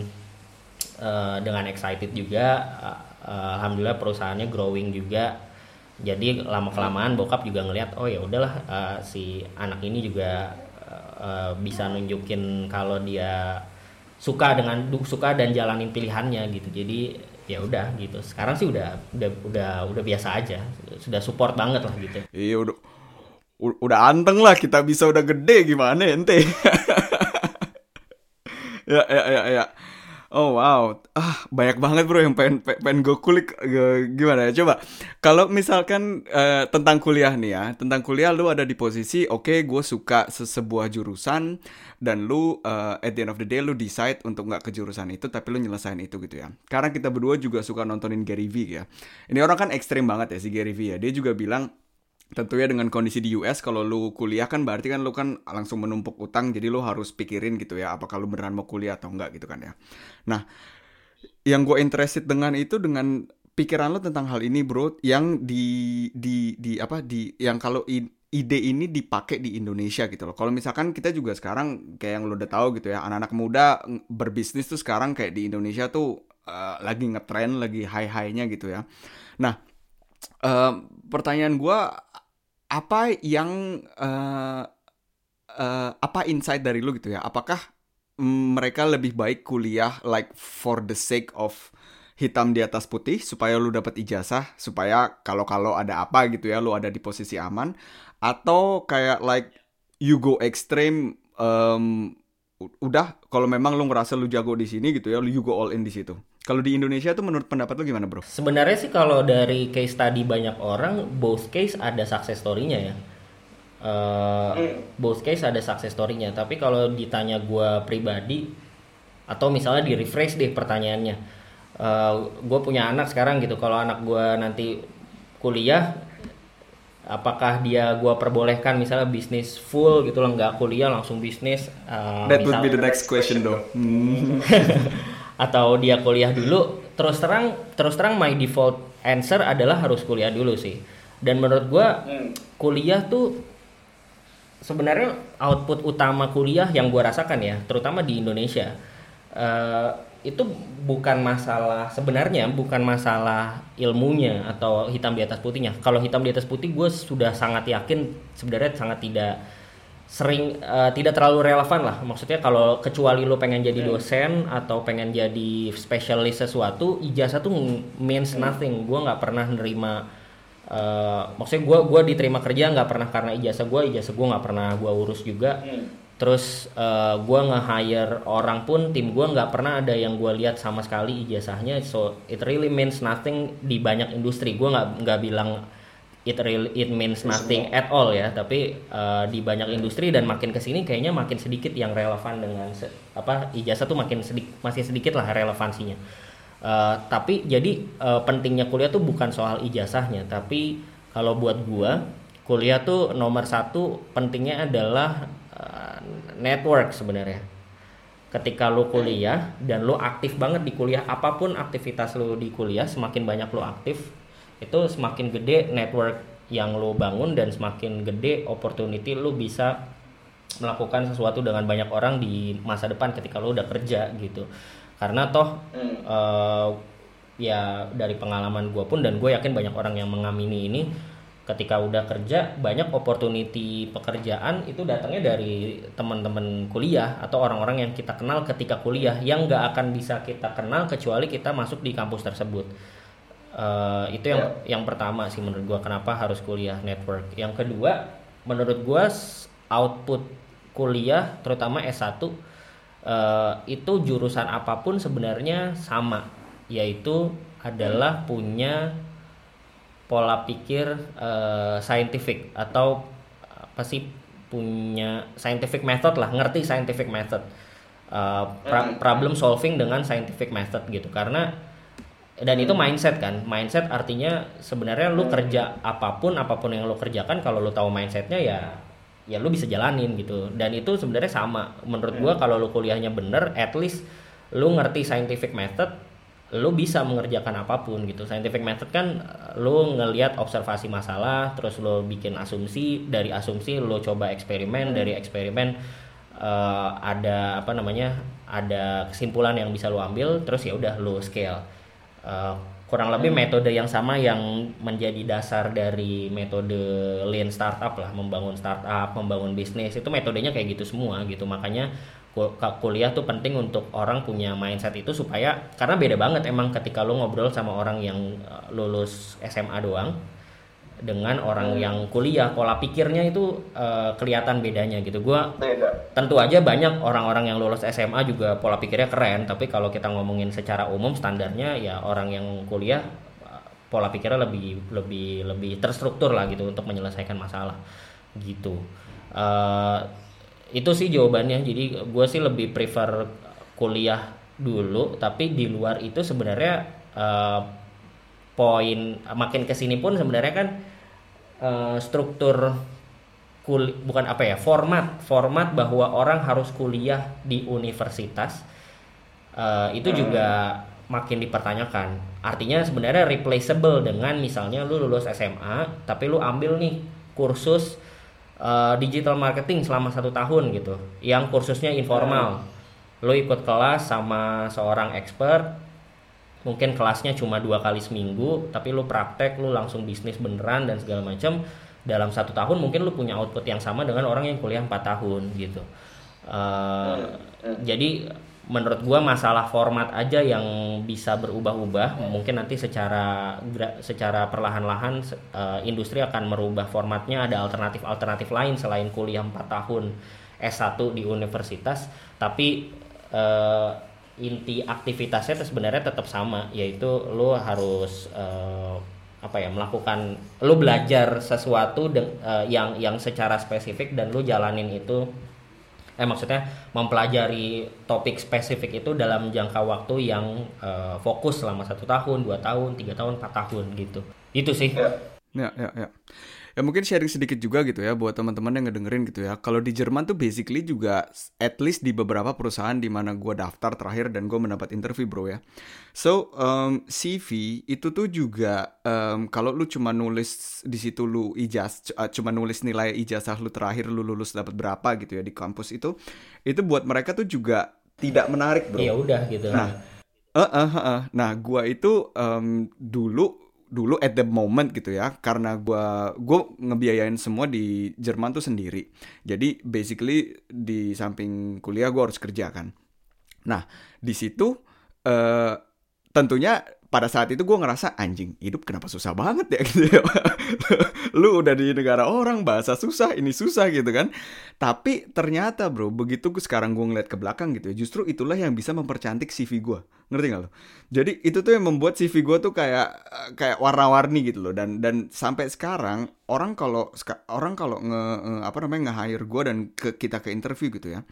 uh, dengan excited juga. Uh, alhamdulillah perusahaannya growing juga. Jadi lama kelamaan bokap juga ngelihat oh ya udahlah uh, si anak ini juga uh, bisa nunjukin kalau dia suka dengan suka dan jalanin pilihannya gitu. Jadi ya udah gitu. Sekarang sih udah udah udah udah biasa aja. Sudah support banget lah gitu. Iya udah udah anteng lah kita bisa udah gede gimana ente ya ya ya ya Oh wow, ah banyak banget bro yang pengen pengen gue kulik gimana ya coba. Kalau misalkan uh, tentang kuliah nih ya, tentang kuliah lu ada di posisi oke okay, gue suka sebuah jurusan dan lu uh, at the end of the day lu decide untuk nggak ke jurusan itu tapi lu nyelesain itu gitu ya. Karena kita berdua juga suka nontonin Gary Vee ya. Ini orang kan ekstrim banget ya si Gary Vee ya. Dia juga bilang tentunya dengan kondisi di US kalau lu kuliah kan berarti kan lu kan langsung menumpuk utang jadi lu harus pikirin gitu ya apakah lu beneran mau kuliah atau enggak gitu kan ya. Nah, yang gue interested dengan itu dengan pikiran lo tentang hal ini bro yang di di di apa di yang kalau ide ini dipakai di Indonesia gitu loh. Kalau misalkan kita juga sekarang kayak yang lo udah tahu gitu ya, anak-anak muda berbisnis tuh sekarang kayak di Indonesia tuh uh, lagi ngetrend, lagi high-highnya gitu ya. Nah, uh, pertanyaan gue apa yang uh, uh, apa insight dari lu gitu ya? Apakah mereka lebih baik kuliah like for the sake of hitam di atas putih supaya lu dapat ijazah supaya kalau kalau ada apa gitu ya lu ada di posisi aman atau kayak like you go extreme um, udah kalau memang lu ngerasa lu jago di sini gitu ya lu you go all in di situ kalau di Indonesia tuh menurut pendapat lu gimana bro? Sebenarnya sih kalau dari case study banyak orang, both case ada success story-nya ya. Uh. Both case ada success story-nya. Tapi kalau ditanya gue pribadi, atau misalnya di refresh deh pertanyaannya. Uh, eh, gue punya anak sekarang gitu. Kalau anak gue nanti kuliah, apakah dia gue perbolehkan misalnya bisnis full gitu loh, nggak kuliah langsung bisnis? Uh, That would be the next question though. atau dia kuliah dulu terus terang terus terang my default answer adalah harus kuliah dulu sih. Dan menurut gue hmm. kuliah tuh sebenarnya output utama kuliah yang gue rasakan ya terutama di Indonesia. Uh, itu bukan masalah sebenarnya bukan masalah ilmunya atau hitam di atas putihnya. Kalau hitam di atas putih gue sudah sangat yakin sebenarnya sangat tidak sering uh, tidak terlalu relevan lah maksudnya kalau kecuali lo pengen jadi hmm. dosen atau pengen jadi spesialis sesuatu ijazah tuh means hmm. nothing gue nggak pernah nerima uh, maksudnya gue gua diterima kerja nggak pernah karena ijazah gue ijazah gue nggak pernah gue urus juga hmm. terus uh, gue nge-hire orang pun tim gue nggak pernah ada yang gue lihat sama sekali ijazahnya so it really means nothing di banyak industri gue nggak nggak bilang it really it means nothing at all ya. Tapi uh, di banyak industri dan makin ke sini kayaknya makin sedikit yang relevan dengan se apa ijazah tuh makin sedikit masih sedikit lah relevansinya. Uh, tapi jadi uh, pentingnya kuliah tuh bukan soal ijazahnya. Tapi kalau buat gua kuliah tuh nomor satu pentingnya adalah uh, network sebenarnya. Ketika lo kuliah dan lo aktif banget di kuliah apa pun aktivitas lo di kuliah semakin banyak lo aktif itu semakin gede network yang lo bangun dan semakin gede opportunity lo bisa melakukan sesuatu dengan banyak orang di masa depan ketika lo udah kerja gitu karena toh hmm. uh, ya dari pengalaman gue pun dan gue yakin banyak orang yang mengamini ini ketika udah kerja banyak opportunity pekerjaan itu datangnya dari teman-teman kuliah atau orang-orang yang kita kenal ketika kuliah yang nggak akan bisa kita kenal kecuali kita masuk di kampus tersebut Uh, itu yang yeah. yang pertama sih menurut gua kenapa harus kuliah network. Yang kedua, menurut gua output kuliah terutama S1 uh, eh, itu jurusan apa pun sebenarnya sama, yaitu adalah punya pola pikir uh, scientific atau apa sih punya scientific method lah, ngerti scientific method. Uh, pra problem solving dengan scientific method gitu karena dan itu mindset kan. Mindset artinya sebenarnya lu kerja apa pun apa pun yang lu kerjakan kalau lu tahu mindsetnya ya ya lu bisa jalanin gitu. Dan itu sebenarnya sama. Menurut gua kalau lu kuliahnya bener at least lu ngerti scientific method lu bisa mengerjakan apa pun gitu. Scientific method kan lu ngelihat observasi masalah terus lu bikin asumsi dari asumsi lu coba eksperimen dari eksperimen uh, ada apa namanya ada kesimpulan yang bisa lu ambil terus ya udah lu scale uh, kurang lebih metode yang sama yang menjadi dasar dari metode lean startup lah membangun startup membangun bisnis itu metodenya kayak gitu semua gitu. Makanya kuliah tuh penting untuk orang punya mindset itu supaya karena beda banget emang ketika lu ngobrol sama orang yang eh, lulus SMA doang dengan orang hmm. yang kuliah pola pikirnya itu uh, kelihatan bedanya gitu. Gue tentu aja banyak orang-orang yang lulus SMA juga pola pikirnya keren tapi kalau kita ngomongin secara umum standarnya ya orang yang kuliah pola pikirnya lebih lebih lebih terstruktur lah gitu untuk menyelesaikan masalah gitu. Uh, itu sih jawabannya. Jadi gue sih lebih prefer kuliah dulu tapi di luar itu sebenarnya uh, poin makin ke sini pun sebenarnya kan uh, struktur kul bukan apa ya format format bahwa orang harus kuliah di universitas uh, itu juga makin dipertanyakan. Artinya sebenarnya replaceable dengan misalnya lu lulus SMA tapi lu ambil nih kursus uh, digital marketing selama satu tahun gitu yang kursusnya informal. Lu ikut kelas sama seorang expert mungkin kelasnya cuma dua kali seminggu tapi lu praktek lu langsung bisnis beneran dan segala macam dalam satu tahun mungkin lu punya output yang sama dengan orang yang kuliah empat tahun gitu. Uh, jadi menurut gua masalah format aja yang bisa berubah-ubah mungkin nanti secara secara perlahan-lahan uh, industri akan merubah formatnya ada alternatif-alternatif lain selain kuliah empat tahun S1 di universitas. Tapi uh, inti aktivitasnya sebenarnya tetap sama yaitu lo harus uh, apa ya melakukan lo belajar sesuatu uh, yang yang secara spesifik dan lo jalanin itu eh maksudnya mempelajari topik spesifik itu dalam jangka waktu yang uh, fokus selama satu tahun dua tahun tiga tahun empat tahun gitu. Itu sih. Ya ya ya, ya ya mungkin sharing sedikit juga gitu ya buat teman-teman yang ngedengerin gitu ya. Kalau di Jerman tuh basically juga at least di beberapa perusahaan di mana gue daftar terakhir dan gue mendapat interview bro ya. So um, CV itu tuh juga um, kalau lu cuma nulis di situ lu ijaz uh, cuma nulis nilai ijazah lu terakhir lu lulus dapat berapa gitu ya di kampus itu itu buat mereka tuh juga tidak menarik bro. Ya udah gitu. Nah, uh, uh, uh, uh. nah gue itu um, dulu dulu at the moment gitu ya karena gue gue ngebiayain semua di Jerman tuh sendiri. Jadi basically di samping kuliah gue harus kerja kan. Nah di situ uh, tentunya pada saat itu gue ngerasa anjing hidup kenapa susah banget ya? Gitu ya. Lu udah di negara orang bahasa susah ini susah gitu kan. Tapi ternyata bro begitu sekarang gue ngeliat ke belakang gitu ya justru itulah yang bisa mempercantik CV gue ngerti gak lo jadi itu tuh yang membuat CV gue tuh kayak kayak warna-warni gitu loh. Dan dan sampai sekarang orang kalau orang kalau nge apa namanya nge hire gue dan ke kita ke interview gitu ya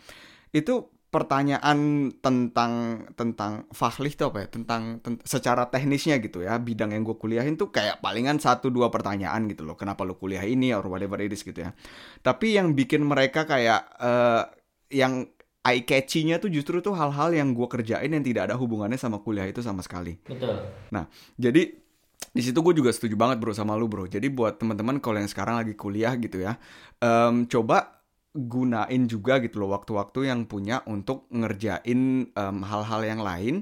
itu pertanyaan tentang tentang fahlich itu apa ya? Tentang ten, secara teknisnya gitu ya bidang yang gue kuliahin tuh kayak palingan satu dua pertanyaan gitu loh. Kenapa lo kuliah ini or whatever it is gitu ya. Tapi yang bikin mereka kayak uh, yang eye catchy-nya tuh justru tuh hal-hal yang gue kerjain yang tidak ada hubungannya sama kuliah itu sama sekali. Betul. Nah jadi di situ gue juga setuju banget bro sama lu bro. Jadi buat teman-teman kalau yang sekarang lagi kuliah gitu ya um, coba gunain juga gitu loh waktu-waktu yang punya untuk ngerjain hal-hal um, yang lain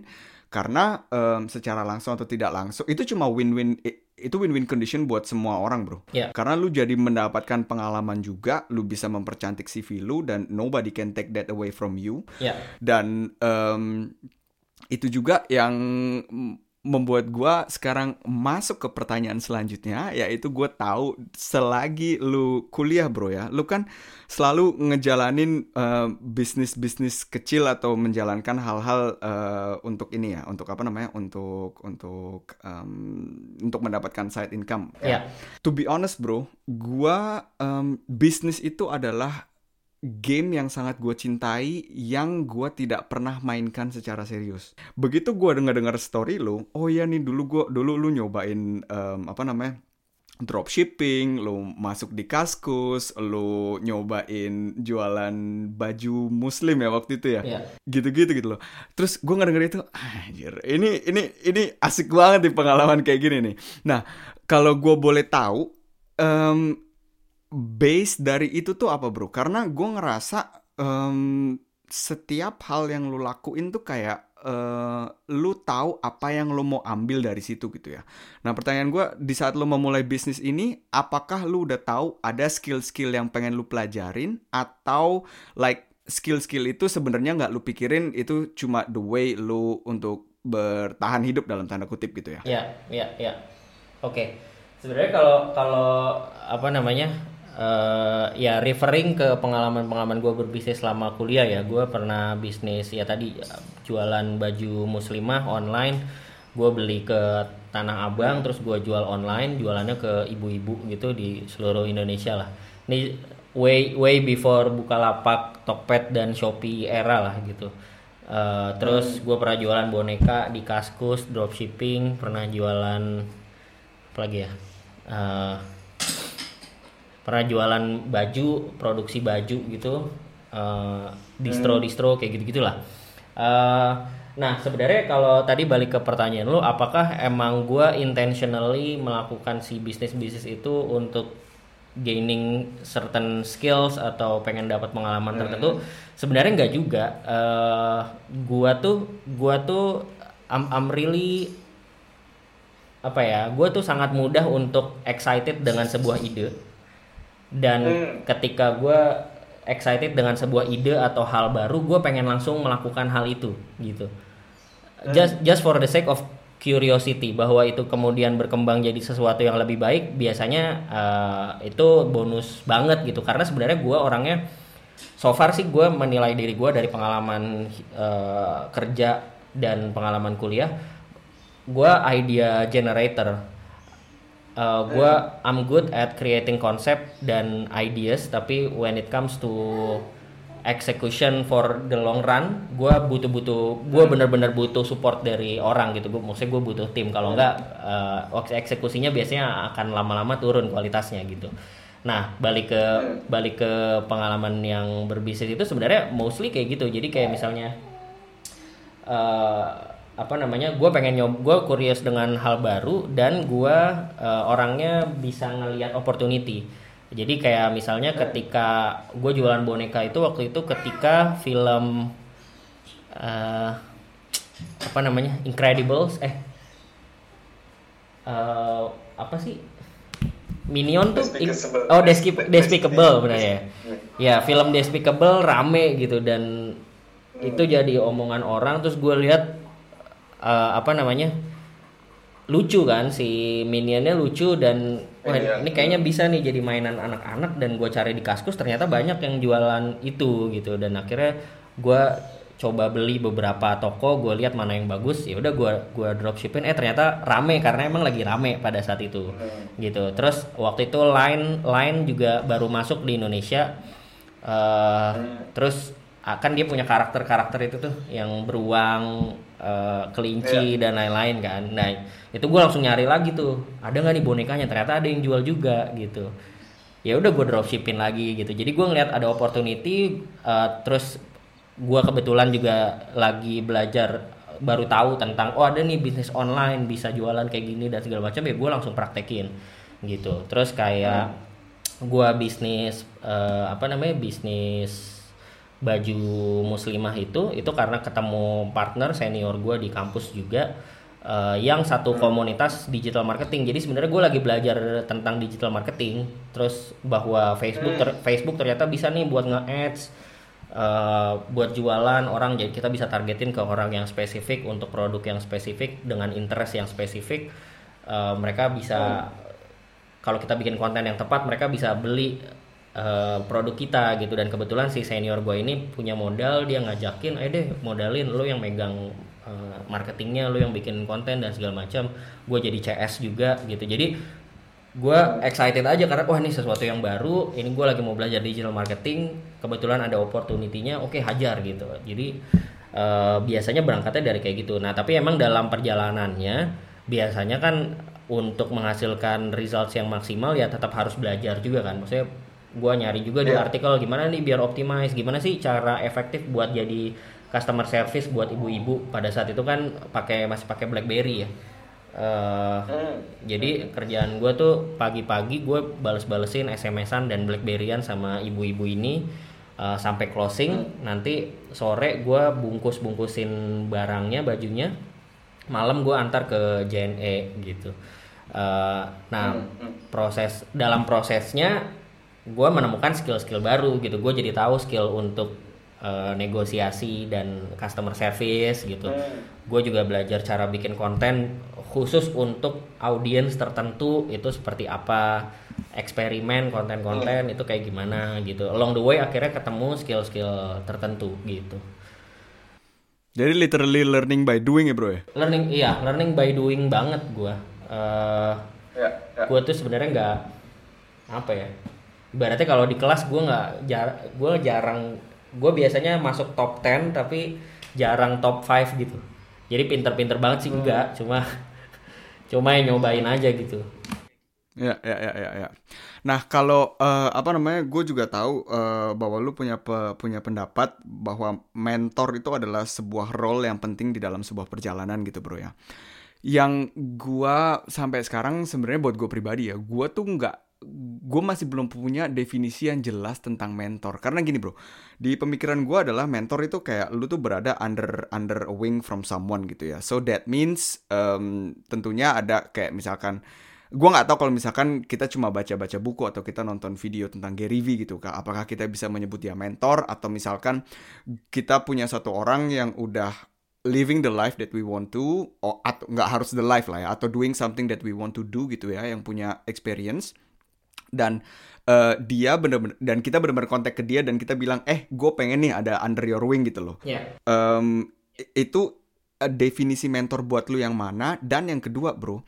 karena um, secara langsung atau tidak langsung itu cuma win-win itu win-win condition buat semua orang bro yeah. karena lu jadi mendapatkan pengalaman juga lu bisa mempercantik CV lu dan nobody can take that away from you yeah. dan um, itu juga yang membuat gue sekarang masuk ke pertanyaan selanjutnya yaitu gue tahu selagi lu kuliah bro ya lu kan selalu ngejalanin uh, bisnis bisnis kecil atau menjalankan hal-hal uh, untuk ini ya untuk apa namanya untuk untuk um, untuk mendapatkan side income yeah. to be honest bro gue um, bisnis itu adalah game yang sangat gue cintai yang gue tidak pernah mainkan secara serius. Begitu gue dengar-dengar story lu, oh ya nih dulu gue dulu lu nyobain um, apa namanya dropshipping, lu masuk di Kaskus, lu nyobain jualan baju muslim ya waktu itu ya. Iya. Gitu-gitu gitu loh. Terus gue ngedenger itu, anjir, ini ini ini asik banget nih pengalaman kayak gini nih. Nah, kalau gue boleh tahu, em, base dari itu tuh apa bro? Karena gue ngerasa em, setiap hal yang lu lakuin tuh kayak eh, lu tahu apa yang lu mau ambil dari situ gitu ya. Nah pertanyaan gue di saat lu memulai bisnis ini, apakah lu udah tahu ada skill-skill yang pengen lu pelajarin atau like skill-skill itu sebenarnya nggak lu pikirin itu cuma the way lu untuk bertahan hidup dalam tanda kutip gitu ya? Ya, ya, ya. Oke. Sebenarnya kalau kalau apa namanya? Eh, ya referring ke pengalaman-pengalaman gue berbisnis selama kuliah ya, gue pernah bisnis ya tadi jualan baju muslimah online, gue beli ke Tanah Abang, terus gue jual online, jualannya ke ibu-ibu gitu di seluruh Indonesia lah. Ini way way before Bukalapak, Tokped dan Shopee era lah gitu. Eh, terus gue pernah jualan boneka di Kaskus, dropshipping, pernah jualan apa lagi ya? Eh, pernah jualan baju, produksi baju gitu, eh, distro-distro kayak gitu gitulah. Eh, nah sebenarnya kalau tadi balik ke pertanyaan lu, apakah emang gue intentionally melakukan si bisnis bisnis itu untuk gaining certain skills atau pengen dapat pengalaman tertentu? Sebenarnya nggak juga. Eh, gua tuh, gua tuh, I'm, I'm really apa ya? Gue tuh sangat mudah untuk excited dengan sebuah ide dan ketika gue excited dengan sebuah ide atau hal baru gue pengen langsung melakukan hal itu gitu. Just just for the sake of curiosity bahwa itu kemudian berkembang jadi sesuatu yang lebih baik biasanya eh, itu bonus banget gitu. Karena sebenarnya gue orangnya so far sih gue menilai diri gue dari pengalaman eh, kerja dan pengalaman kuliah gue idea generator Uh, gua I'm good at creating concept dan ideas tapi when it comes to execution for the long run gua butuh butuh gua bener-bener butuh support dari orang gitu. Gua maksudnya gue butuh tim. Kalau enggak uh, eksekusinya biasanya akan lama-lama turun kualitasnya gitu. Nah balik ke balik ke pengalaman yang berbisnis itu sebenarnya mostly kayak gitu. Jadi kayak misalnya eh, apa namanya gue pengen nyob gue curious dengan hal baru dan gue eh, orangnya bisa ngelihat opportunity. Jadi kayak misalnya ketika gue jualan boneka itu waktu itu ketika film eh, apa namanya Incredibles eh eh, apa sih? Minion tuh Despicable. oh Despicable, Despicable benar ya? Ya film Despicable rame gitu dan itu jadi omongan orang terus gue lihat eh, apa namanya lucu kan si minionnya lucu dan wah Iya. ini kayaknya bisa nih jadi mainan anak-anak dan gue cari di kaskus ternyata banyak yang jualan itu gitu. Dan akhirnya gue coba beli beberapa toko gue lihat mana yang bagus ya udah gue gua dropshipping eh ternyata rame karena emang lagi rame pada saat itu gitu. Terus waktu itu line line juga baru masuk di Indonesia. Eh, terus akan dia punya karakter-karakter itu tuh yang beruang, eh, kelinci dan lain-lain kan. Nah itu gue langsung nyari lagi tuh, ada nggak nih bonekanya? Ternyata ada yang jual juga gitu. Ya udah gue dropshipping lagi gitu. Jadi gue ngeliat ada opportunity, eh, terus gue kebetulan juga lagi belajar baru tahu tentang oh ada nih bisnis online bisa jualan kayak gini dan segala macam ya gue langsung praktekin gitu. Terus kayak gua bisnis eh, apa namanya bisnis baju muslimah itu itu karena ketemu partner senior gua di kampus juga eh, yang satu komunitas digital marketing. Jadi sebenarnya gue lagi belajar tentang digital marketing terus bahwa Facebook ter- Facebook ternyata bisa nih buat nge-ads eh, buat jualan orang. Jadi kita bisa targetin ke orang yang spesifik untuk produk yang spesifik dengan interest yang spesifik. Eh, mereka bisa kalau kita bikin konten yang tepat mereka bisa beli eh, produk kita gitu. Dan kebetulan si senior gue ini punya modal dia ngajakin eh deh modalin lo yang megang eh, marketingnya lo yang bikin konten dan segala macam. Gue jadi CS juga gitu. Jadi gue excited aja karena wah ini sesuatu yang baru ini gue lagi mau belajar digital marketing kebetulan ada opportunity-nya oke hajar gitu. Jadi uh, biasanya berangkatnya dari kayak gitu. Nah tapi emang dalam perjalanannya biasanya kan untuk menghasilkan results yang maksimal ya tetap harus belajar juga kan. Maksudnya gue nyari juga yeah. di iya. artikel gimana nih biar optimize gimana sih cara efektif buat jadi customer service buat ibu-ibu pada saat itu kan pakai masih pakai BlackBerry ya Uh, hmm. Jadi kerjaan gue tuh pagi-pagi gue bales-balesin SMS-an dan Blackberryan sama ibu-ibu ini uh, sampai closing. Hmm. Nanti sore gue bungkus-bungkusin barangnya, bajunya. Malam gue antar ke JNE gitu. Uh, nah hmm, hmm. proses dalam prosesnya gue menemukan skill-skill baru gitu. Gue jadi tahu skill untuk uh, negosiasi dan customer service gitu. Hmm. Gue juga belajar cara bikin konten khusus untuk audiens tertentu itu seperti apa eksperimen konten-konten hmm. itu kayak gimana gitu along the way akhirnya ketemu skill-skill tertentu gitu jadi literally learning by doing ya bro ya learning iya learning by doing banget gue uh, ya, ya. gue tuh sebenarnya nggak apa ya ibaratnya kalau di kelas gue nggak jar gue jarang gue biasanya masuk top 10 tapi jarang top 5 gitu jadi pinter-pinter banget sih hmm. enggak cuma cuma yang nyobain aja gitu Ya, ya, ya, ya, ya. Nah, kalau uh, apa namanya, gue juga tahu uh, bahwa lu punya pe, punya pendapat bahwa mentor itu adalah sebuah role yang penting di dalam sebuah perjalanan gitu, bro ya. Yang gue sampai sekarang sebenarnya buat gue pribadi ya, gue tuh nggak gue masih belum punya definisi yang jelas tentang mentor. Karena gini bro di pemikiran gue adalah mentor itu kayak lu tuh berada under under a wing from someone gitu ya. So that means um, tentunya ada kayak misalkan gue nggak tahu kalau misalkan kita cuma baca-baca buku atau kita nonton video tentang Gary Vee gitu kak apakah kita bisa menyebut dia mentor atau misalkan kita punya satu orang yang udah living the life that we want to oh, atau nggak harus the life lah ya atau doing something that we want to do gitu ya yang punya experience dan uh, dia bener-bener dan kita bener-bener kontak ke dia dan kita bilang eh gue pengen nih ada under your wing gitu loh yeah. um, itu uh, definisi mentor buat lu yang mana dan yang kedua bro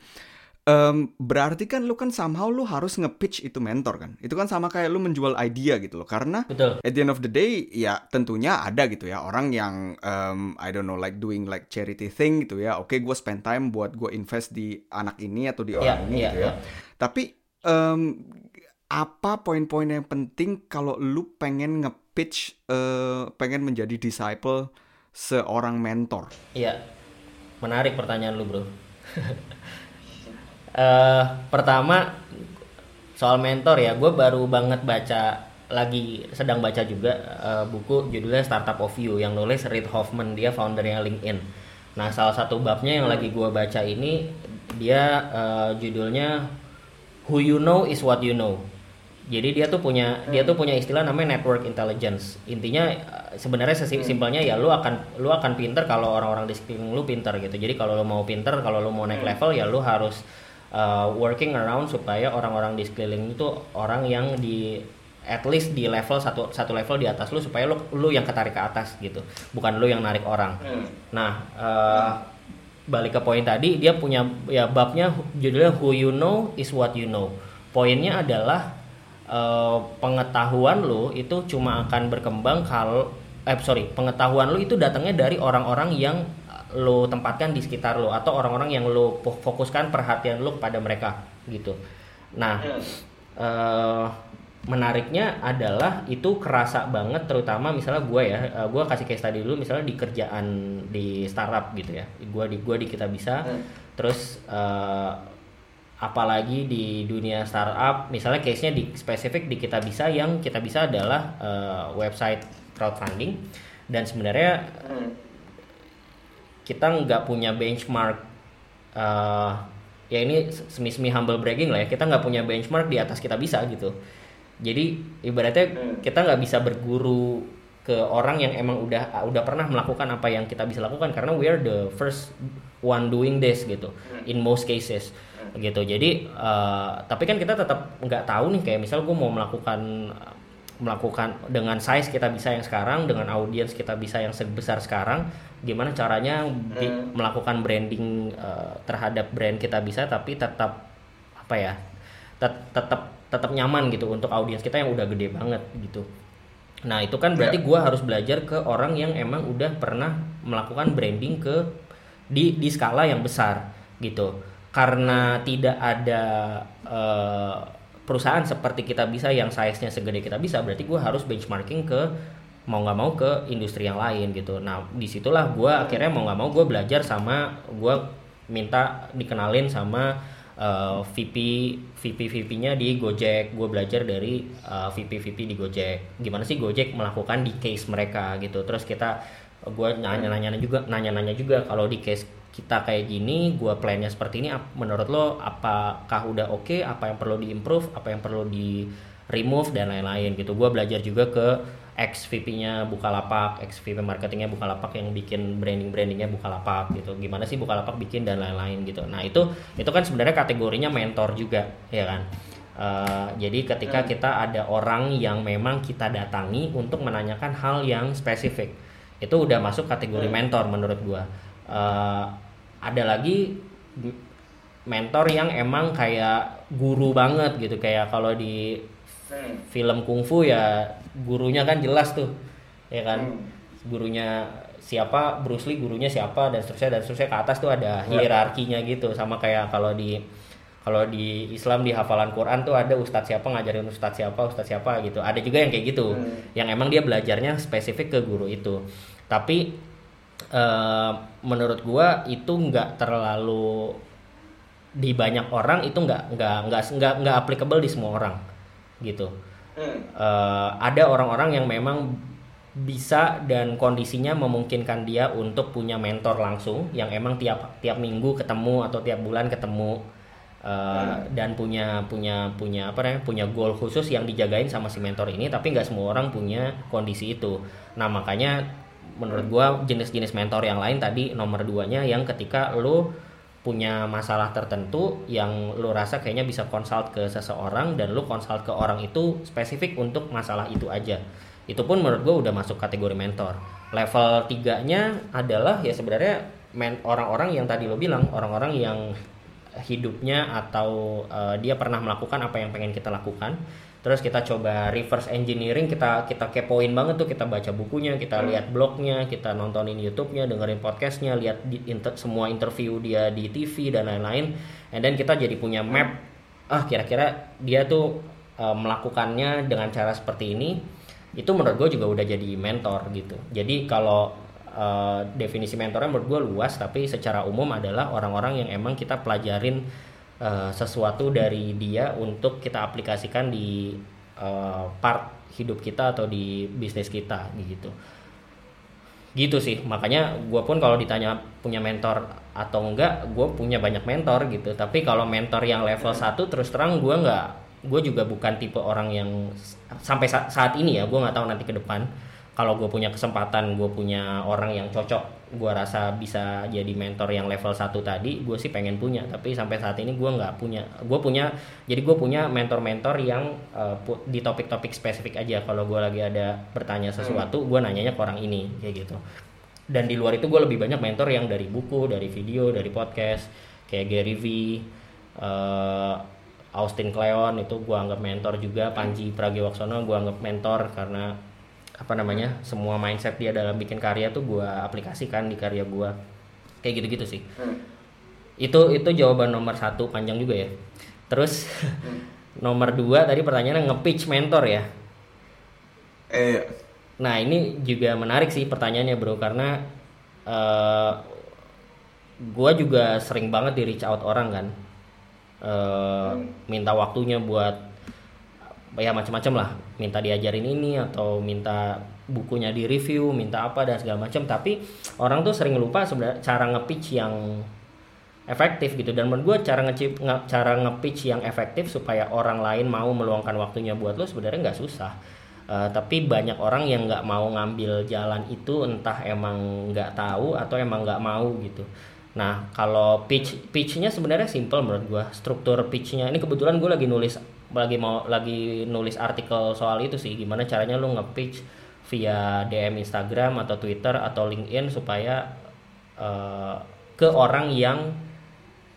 um, berarti kan lu kan somehow lu harus nge-pitch itu mentor kan itu kan sama kayak lu menjual idea gitu loh karena Betul. at the end of the day ya tentunya ada gitu ya orang yang um, I don't know like doing like charity thing gitu ya oke okay, gue spend time buat gue invest di anak ini atau di orang yeah, ini yeah, gitu ya yeah. tapi um, apa poin-poin yang penting kalau lu pengen nge-pitch uh, pengen menjadi disciple seorang mentor? Iya, menarik pertanyaan lu bro. uh, pertama soal mentor ya, gue baru banget baca lagi sedang baca juga uh, buku judulnya Startup of You yang nulis Reid Hoffman dia foundernya LinkedIn. Nah salah satu babnya yang lagi gue baca ini dia uh, judulnya Who You Know Is What You Know jadi dia tuh punya hmm. dia tuh punya istilah namanya network intelligence. Intinya eh, sebenarnya sesimpelnya hmm. ya lu akan lu akan pinter kalau orang-orang di sekeliling lu pinter gitu. Jadi kalau lu mau pinter, kalau lu mau naik hmm. level ya lu harus uh, working around supaya orang-orang di sekeliling itu orang yang di at least di level satu satu level di atas lu supaya lu lu yang ketarik ke atas gitu. Bukan lu yang narik orang. Hmm. Nah, uh, balik ke poin tadi dia punya ya babnya judulnya who you know is what you know. Poinnya adalah uh, pengetahuan lo itu cuma akan berkembang kalau eh sorry pengetahuan lo itu datangnya dari orang-orang yang lo tempatkan di sekitar lo atau orang-orang yang lo fokuskan perhatian lo kepada mereka gitu. Nah, uh, menariknya adalah itu kerasa banget terutama misalnya gue ya, uh, gue kasih case tadi dulu misalnya di kerjaan di startup gitu ya. Gue di gue di kita bisa hmm. terus uh, apalagi di dunia startup misalnya case-nya di spesifik di kita bisa yang kita bisa adalah uh, website crowdfunding. Dan sebenarnya kita nggak punya benchmark uh, ya ini semi-semi humble bragging lah ya kita nggak punya benchmark di atas kita bisa gitu. Jadi ibaratnya kita nggak bisa berguru ke orang yang emang udah udah pernah melakukan apa yang kita bisa lakukan karena we are the first one doing this gitu in most cases gitu jadi uh, tapi kan kita tetap nggak tahu nih kayak misal gue mau melakukan melakukan dengan size kita bisa yang sekarang dengan audiens kita bisa yang sebesar sekarang gimana caranya di, hmm. melakukan branding uh, terhadap brand kita bisa tapi tetap apa ya tet- tetap tetap nyaman gitu untuk audiens kita yang udah gede banget gitu nah itu kan berarti Ya. gua harus belajar ke orang yang emang udah pernah melakukan branding ke di di skala yang besar gitu karena tidak ada eh, perusahaan seperti kita bisa yang size-nya segede kita bisa berarti gua harus benchmarking ke mau nggak mau ke industri yang lain gitu. Nah di situlah gua akhirnya mau nggak mau gue belajar sama gua minta dikenalin sama eh, VP VP VP-nya di Gojek. Gue belajar dari eh, VP VP di Gojek. Gimana sih Gojek melakukan di case mereka gitu. Terus kita gue nanya-nanya juga nanya-nanya juga. Kalau di case kita kayak gini gue plannya seperti ini menurut lo apakah udah oke? Apa yang perlu diimprove? Apa yang perlu di remove dan lain-lain gitu. Gue belajar juga ke ex VP-nya Bukalapak, ex VP marketingnya Bukalapak yang bikin branding brandingnya Bukalapak gitu. Gimana sih Bukalapak bikin dan lain-lain gitu. Nah itu itu kan sebenarnya kategorinya mentor juga ya kan. Eh, jadi ketika kita ada orang yang memang kita datangi untuk menanyakan hal yang spesifik, itu udah masuk kategori mentor menurut gua. Eh, ada lagi mentor yang emang kayak guru banget gitu. Kayak kalau di film kungfu ya gurunya kan jelas tuh ya kan? Gurunya siapa? Bruce Lee gurunya siapa? Dan seterusnya dan seterusnya. Ke atas tuh ada hierarkinya gitu. Sama kayak kalau di kalau di Islam di hafalan Quran tuh ada ustadz siapa ngajarin ustadz siapa ustadz siapa gitu. Ada juga yang kayak gitu. Yang emang dia belajarnya spesifik ke guru itu tapi eh, menurut gua itu nggak terlalu di banyak orang itu nggak nggak nggak nggak nggak applicable di semua orang gitu. Eh, ada orang-orang yang memang bisa dan kondisinya memungkinkan dia untuk punya mentor langsung yang emang tiap tiap minggu ketemu atau tiap bulan ketemu eh, dan punya punya punya apa namanya punya goal khusus yang dijagain sama si mentor ini tapi nggak semua orang punya kondisi itu. Nah makanya menurut gua jenis-jenis mentor yang lain tadi nomor duanya yang ketika lu punya masalah tertentu yang lu rasa kayaknya bisa consult ke seseorang dan lu consult ke orang itu spesifik untuk masalah itu aja. Itu pun menurut gue udah masuk kategori mentor. Level tiganya adalah ya sebenarnya orang-orang yang tadi lo bilang orang-orang yang hidupnya atau eh, dia pernah melakukan apa yang pengen kita lakukan terus kita coba reverse engineering kita kita kepoin banget tuh kita baca bukunya kita lihat blognya kita nontonin YouTube-nya dengerin podcastnya lihat di- inter- semua interview dia di TV dan lain-lain. And then kita jadi punya map ah kira-kira dia tuh eh, melakukannya dengan cara seperti ini itu menurut gue juga udah jadi mentor gitu. Jadi kalau eh, definisi mentornya menurut gue luas tapi secara umum adalah orang-orang yang emang kita pelajarin eh, sesuatu dari dia untuk kita aplikasikan di eh, part hidup kita atau di bisnis kita gitu. Gitu sih. Makanya gue pun kalau ditanya punya mentor atau enggak gue punya banyak mentor gitu. Tapi kalau mentor yang level 1 terus terang gue nggak gue juga bukan tipe orang yang sampai sa- saat ini ya gue nggak tahu nanti ke depan kalau gue punya kesempatan gue punya orang yang cocok gue rasa bisa jadi mentor yang level 1 tadi gue sih pengen punya. Tapi sampai saat ini gue nggak punya. Gue punya jadi gue punya mentor-mentor yang pu- di topik-topik spesifik aja. Kalau gue lagi ada bertanya sesuatu gue nanyanya ke orang ini kayak gitu. Dan di luar itu gue lebih banyak mentor yang dari buku dari video dari podcast kayak Gary V eh, Austin Kleon itu gue anggap mentor juga. Panji Pragiwaksono gue anggap mentor karena apa namanya semua mindset dia dalam bikin karya tuh gue aplikasikan di karya gue kayak gitu-gitu sih. Itu itu jawaban nomor satu panjang juga ya. Terus nomor dua tadi pertanyaannya nge-pitch mentor ya? Eh, Nah ini juga menarik sih pertanyaannya bro karena eh gue juga sering banget di reach out orang kan, Eh minta waktunya buat ya macam-macam lah, minta diajarin ini atau minta bukunya di review, minta apa dan segala macam. Tapi orang tuh sering lupa sebenarnya cara nge-pitch yang efektif gitu. Dan menurut gue cara nge cara nge-pitch yang efektif supaya orang lain mau meluangkan waktunya buat lo sebenarnya nggak susah. Eh, tapi banyak orang yang nggak mau ngambil jalan itu entah emang nggak tahu atau emang nggak mau gitu. Nah kalau pitch pitchnya sebenarnya simple menurut gue struktur pitchnya ini kebetulan gue lagi nulis lagi mau lagi nulis artikel soal itu sih. Gimana caranya lo nge-pitch via DM Instagram atau Twitter atau LinkedIn supaya eh, ke orang yang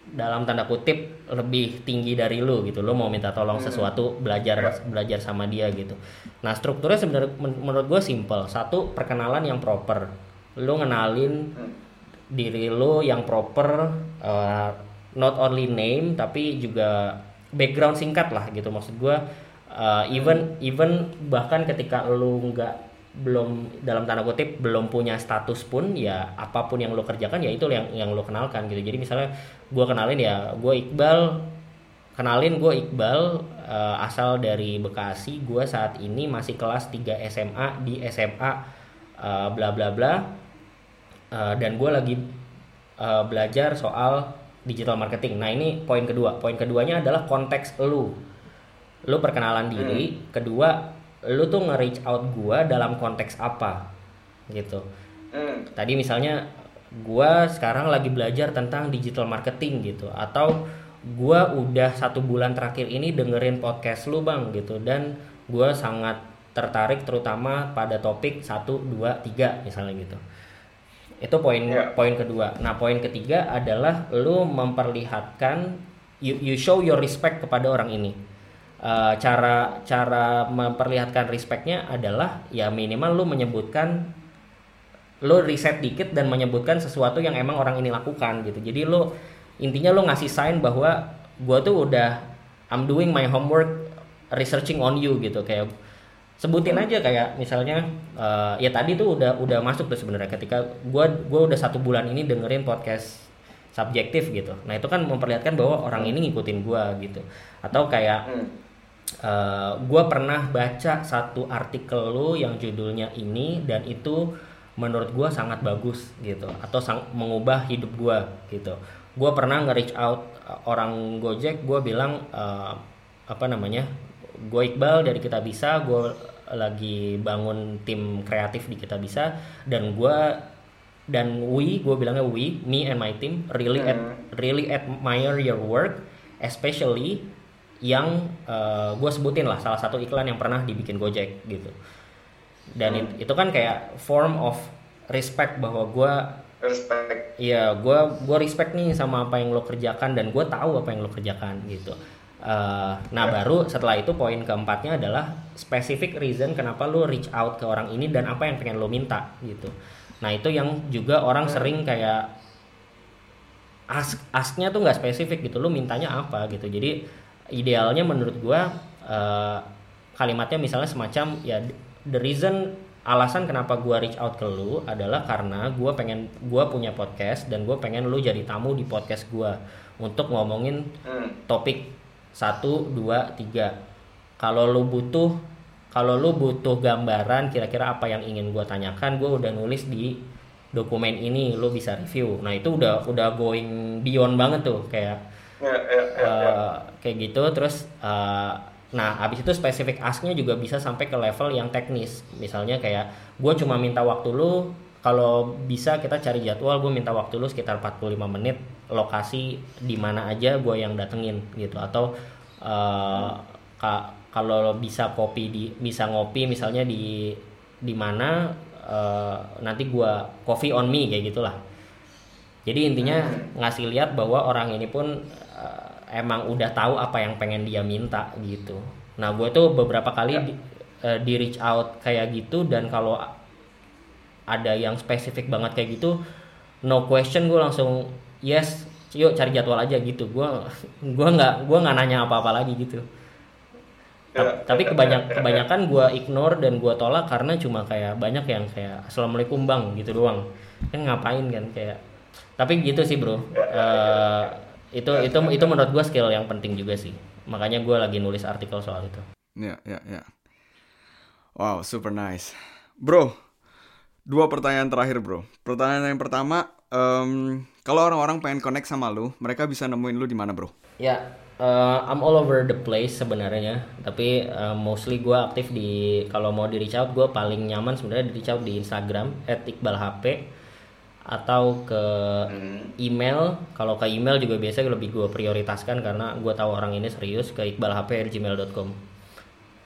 dalam tanda kutip lebih tinggi dari lu gitu. Lu mau minta tolong Hmm. sesuatu belajar belajar sama dia gitu. Nah strukturnya sebenarnya men- menurut gue simple. Satu perkenalan yang proper. Lu ngenalin diri lu yang proper uh, not only name tapi juga background singkat lah gitu. Maksud gue uh, even even bahkan ketika lu nggak belum dalam tanda kutip belum punya status pun ya apa pun yang lo kerjakan ya itu yang yang lo kenalkan gitu. Jadi misalnya gue kenalin ya gue Iqbal kenalin gue Iqbal eh, asal dari Bekasi gue saat ini masih kelas 3 SMA di SMA eh, bla bla bla. Eh, dan gue lagi eh, belajar soal digital marketing. Nah ini poin kedua. Poin keduanya adalah konteks lu. Lu perkenalan diri. Kedua lu tuh nge-reach out gua dalam konteks apa? Gitu. Hmm. tadi misalnya gua sekarang lagi belajar tentang digital marketing gitu. Atau gua udah satu bulan terakhir ini dengerin podcast lu bang gitu. Dan gua sangat tertarik terutama pada topik 1, 2, 3 misalnya gitu itu poin Ya. poin kedua. Nah poin ketiga adalah lu memperlihatkan you, you show your respect kepada orang ini. Eh, cara cara memperlihatkan respectnya adalah ya minimal lu menyebutkan lu riset dikit dan menyebutkan sesuatu yang emang orang ini lakukan gitu. Jadi lu intinya lu ngasih sign bahwa gua tuh udah I'm doing my homework researching on you gitu. Kayak sebutin aja kayak misalnya eh, ya tadi tuh udah udah masuk tuh sebenarnya ketika gua gua udah satu bulan ini dengerin podcast subjektif gitu. Nah itu kan memperlihatkan bahwa orang ini ngikutin gua gitu. Atau kayak Hmm. gue pernah baca satu artikel lu yang judulnya ini dan itu menurut gue sangat bagus gitu. Atau sang- mengubah hidup gue gitu. Gue pernah nge-reach out uh, orang Gojek gue bilang uh, apa namanya gue Iqbal dari kita bisa gue lagi bangun tim kreatif di kita bisa dan gue dan we gue bilangnya we me and my team really ad- really admire your work especially yang gue sebutin lah salah satu iklan yang pernah dibikin Gojek gitu dan it- itu kan kayak form of respect bahwa gue Respect. Iya, gua gua respect nih sama apa yang lo kerjakan dan gue tahu apa yang lo kerjakan gitu. Eh, nah baru setelah itu poin keempatnya adalah specific reason kenapa lo reach out ke orang ini dan apa yang pengen lo minta gitu. Nah itu yang juga orang sering kayak ask asknya tuh nggak spesifik gitu, lo mintanya apa gitu. Jadi idealnya menurut gua eh, kalimatnya misalnya semacam ya the reason alasan kenapa gua reach out ke lu adalah karena gua pengen gua punya podcast dan gua pengen lu jadi tamu di podcast gua untuk ngomongin Hmm. topik 1 2 3. Kalau lu butuh kalau lu butuh gambaran kira-kira apa yang ingin gua tanyakan, gua udah nulis di dokumen ini, lu bisa review. Nah, itu udah udah going beyond banget tuh kayak Ya, ya, ya, ya. eh, kayak gitu terus eh, nah habis itu spesifik asknya juga bisa sampai ke level yang teknis misalnya kayak gue cuma minta waktu lu kalau bisa kita cari jadwal gue minta waktu lu sekitar 45 menit lokasi di mana aja gue yang datengin gitu. Atau eh, ka- kalau bisa kopi di bisa ngopi misalnya di di mana eh, nanti gue coffee on me kayak gitulah. Jadi intinya ngasih lihat bahwa orang ini pun eh, emang udah tahu apa yang pengen dia minta gitu. Nah gue tuh beberapa kali di, eh, di reach out kayak gitu dan kalau ada yang spesifik banget kayak gitu, no question gue langsung yes, yuk cari jadwal aja gitu. Gue gua nggak gua nggak nanya apa-apa lagi gitu. Ta- Ya, tapi ya, kebanyak ya, ya, kebanyakan gue ignore dan gue tolak karena cuma kayak banyak yang kayak assalamualaikum bang gitu doang kan ngapain kan kayak tapi gitu sih bro Eh, itu itu itu menurut gue skill yang penting juga sih makanya gue lagi nulis artikel soal itu Ya, ya, ya. Wow, super nice. Bro, dua pertanyaan terakhir, bro. Pertanyaan yang pertama, em, kalau orang-orang pengen connect sama lu, mereka bisa nemuin lu di mana, bro? ya eh, I'm all over the place sebenarnya. Tapi eh, mostly gue aktif di kalau mau di reach out gue paling nyaman sebenarnya di reach out di Instagram @iqbalhp atau ke email. Kalau ke email juga biasanya lebih gue prioritaskan karena gue tahu orang ini serius ke iqbalhp@gmail.com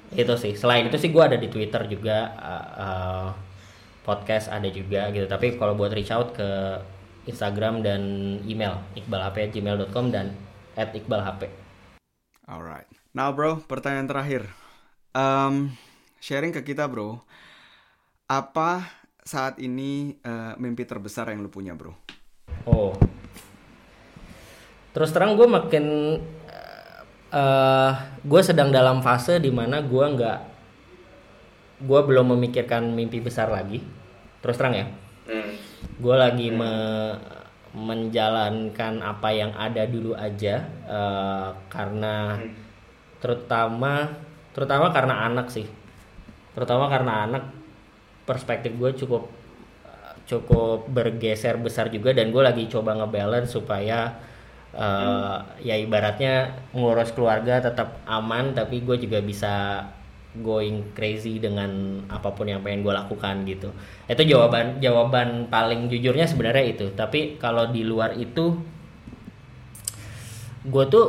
itu sih. Selain itu sih gue ada di Twitter juga uh, uh, podcast ada juga gitu. Tapi kalau buat reach out ke Instagram dan email iqbalhp@gmail.com dan at iqbalhp. Alright. Now bro, pertanyaan terakhir. Um, sharing ke kita bro, apa saat ini uh, mimpi terbesar yang lu punya bro? Oh, terus terang gue makin uh, gue sedang dalam fase di mana gue nggak gue belum memikirkan mimpi besar lagi terus terang ya hmm. Gue lagi hmm. me, menjalankan apa yang ada dulu aja uh, karena hmm. terutama terutama karena anak sih terutama karena anak perspektif gue cukup cukup bergeser besar juga dan gue lagi coba ngebalance supaya uh, ya ibaratnya ngurus keluarga tetap aman tapi gue juga bisa going crazy dengan apa pun yang pengen gue lakukan gitu. Itu jawaban jawaban paling jujurnya sebenarnya itu. Tapi kalau di luar itu gue tuh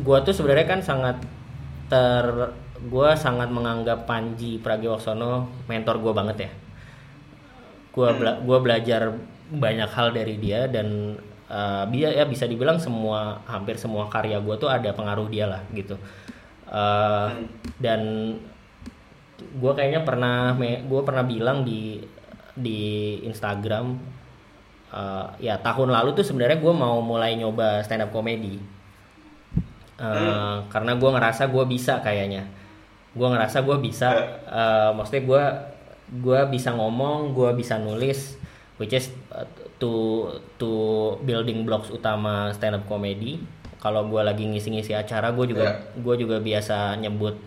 gue tuh sebenarnya kan sangat ter gue sangat menganggap Panji Pragiwaksono mentor gue banget ya. Gue bela gue belajar banyak hal dari dia dan uh, ya bisa dibilang semua hampir semua karya gue tuh ada pengaruh dia lah gitu uh, dan gue kayaknya pernah gue pernah bilang di di Instagram uh, ya tahun lalu tuh sebenarnya gue mau mulai nyoba stand up comedy. Uh, hmm. karena gue ngerasa gue bisa kayaknya. Gue ngerasa gue bisa uh, maksudnya gue gue bisa ngomong gue bisa nulis which is uh, to to building blocks utama stand up comedy kalau gue lagi ngisi-ngisi acara gue juga yeah. gue juga biasa nyebut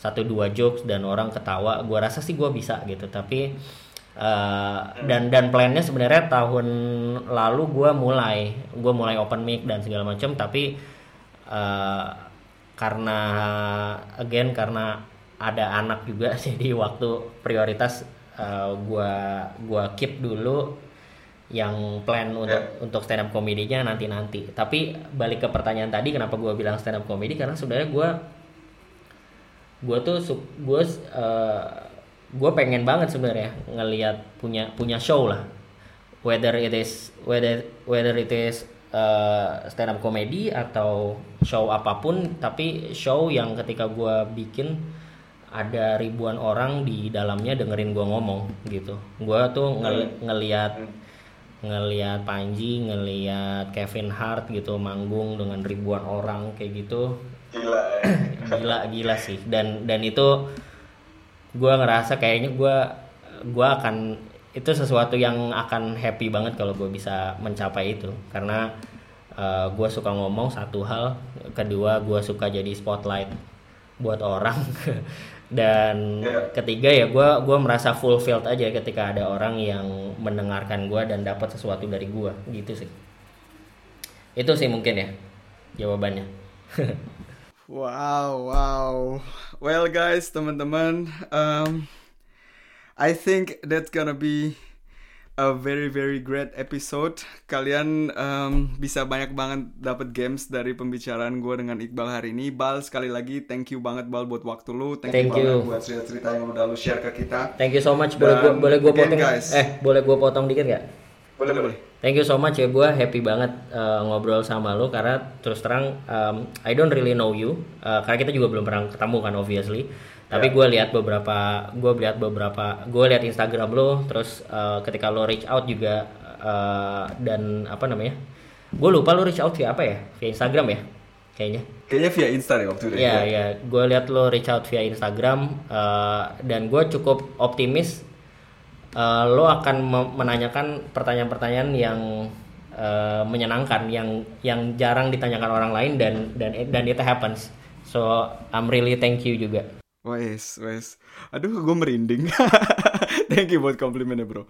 satu dua jokes dan orang ketawa gue rasa sih gue bisa gitu tapi uh, dan dan plannya sebenarnya tahun lalu gue mulai gue mulai open mic dan segala macam tapi uh, karena again karena ada anak juga jadi waktu prioritas uh, gua gua keep dulu yang plan untuk yeah. untuk stand up komedinya nanti nanti tapi balik ke pertanyaan tadi kenapa gua bilang stand up comedy? Karena sebenarnya gua gua tuh gue uh, gue pengen banget sebenarnya ngelihat punya punya show lah. Whether it is whether whether it is uh, stand up comedy atau show apa pun tapi show yang ketika gue bikin ada ribuan orang di dalamnya dengerin gue ngomong gitu. Gue tuh ngel hmm. ngeliat ngeliat Panji ngeliat Kevin Hart gitu manggung dengan ribuan orang kayak gitu. Gila ya. gila gila sih. Dan dan itu gue ngerasa kayaknya gue gue akan itu sesuatu yang akan happy banget kalau gue bisa mencapai itu. Karena uh, eh, gue suka ngomong satu hal kedua gue suka jadi spotlight buat orang dan yeah. ketiga ya gue gua merasa fulfilled aja ketika ada orang yang mendengarkan gue dan dapat sesuatu dari gue gitu sih. Itu sih mungkin ya jawabannya. Wow wow. Well guys teman-teman um, I think that's gonna be a very very great episode. Kalian um, bisa banyak banget dapat games dari pembicaraan gue dengan Iqbal hari ini. Bal sekali lagi thank you banget Bal buat waktu lu. Thank, thank you, you. buat cerita-cerita yang udah lu share ke kita. Thank you so much. Boleh gue boleh gue potong guys. eh boleh gue potong dikit gak? Boleh boleh. Thank you so much ya gue happy banget uh, ngobrol sama lo karena terus terang um, I don't really know you uh, karena kita juga belum pernah ketemu kan obviously tapi yeah. gue lihat beberapa gue lihat beberapa gue lihat Instagram lo terus uh, ketika lo reach out juga uh, dan apa namanya gue lupa lo reach out via apa ya? Via Instagram ya kayaknya. Kayaknya via Instagram waktu itu ya. Ya gue lihat lo reach out via Instagram uh, dan gue cukup optimis uh, lo akan menanyakan pertanyaan-pertanyaan yang uh, menyenangkan yang yang jarang ditanyakan orang lain dan dan dan it happens. So I'm really thank you juga Wes, wes. Aduh, gue merinding. Thank you buat komplimennya, bro.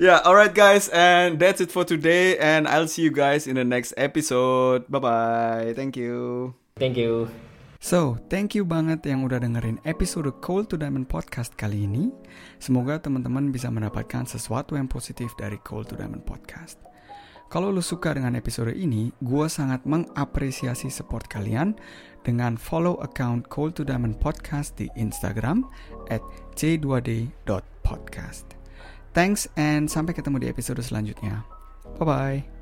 Yeah, alright guys, and that's it for today. And I'll see you guys in the next episode. Bye bye. Thank you. Thank you. So, thank you banget yang udah dengerin episode Cold to Diamond podcast kali ini. Semoga teman-teman bisa mendapatkan sesuatu yang positif dari Cold to Diamond podcast. Kalau lo suka dengan episode ini, gue sangat mengapresiasi support kalian dengan follow account Call to Diamond Podcast di Instagram at c2d.podcast. Thanks and sampai ketemu di episode selanjutnya. Bye bye.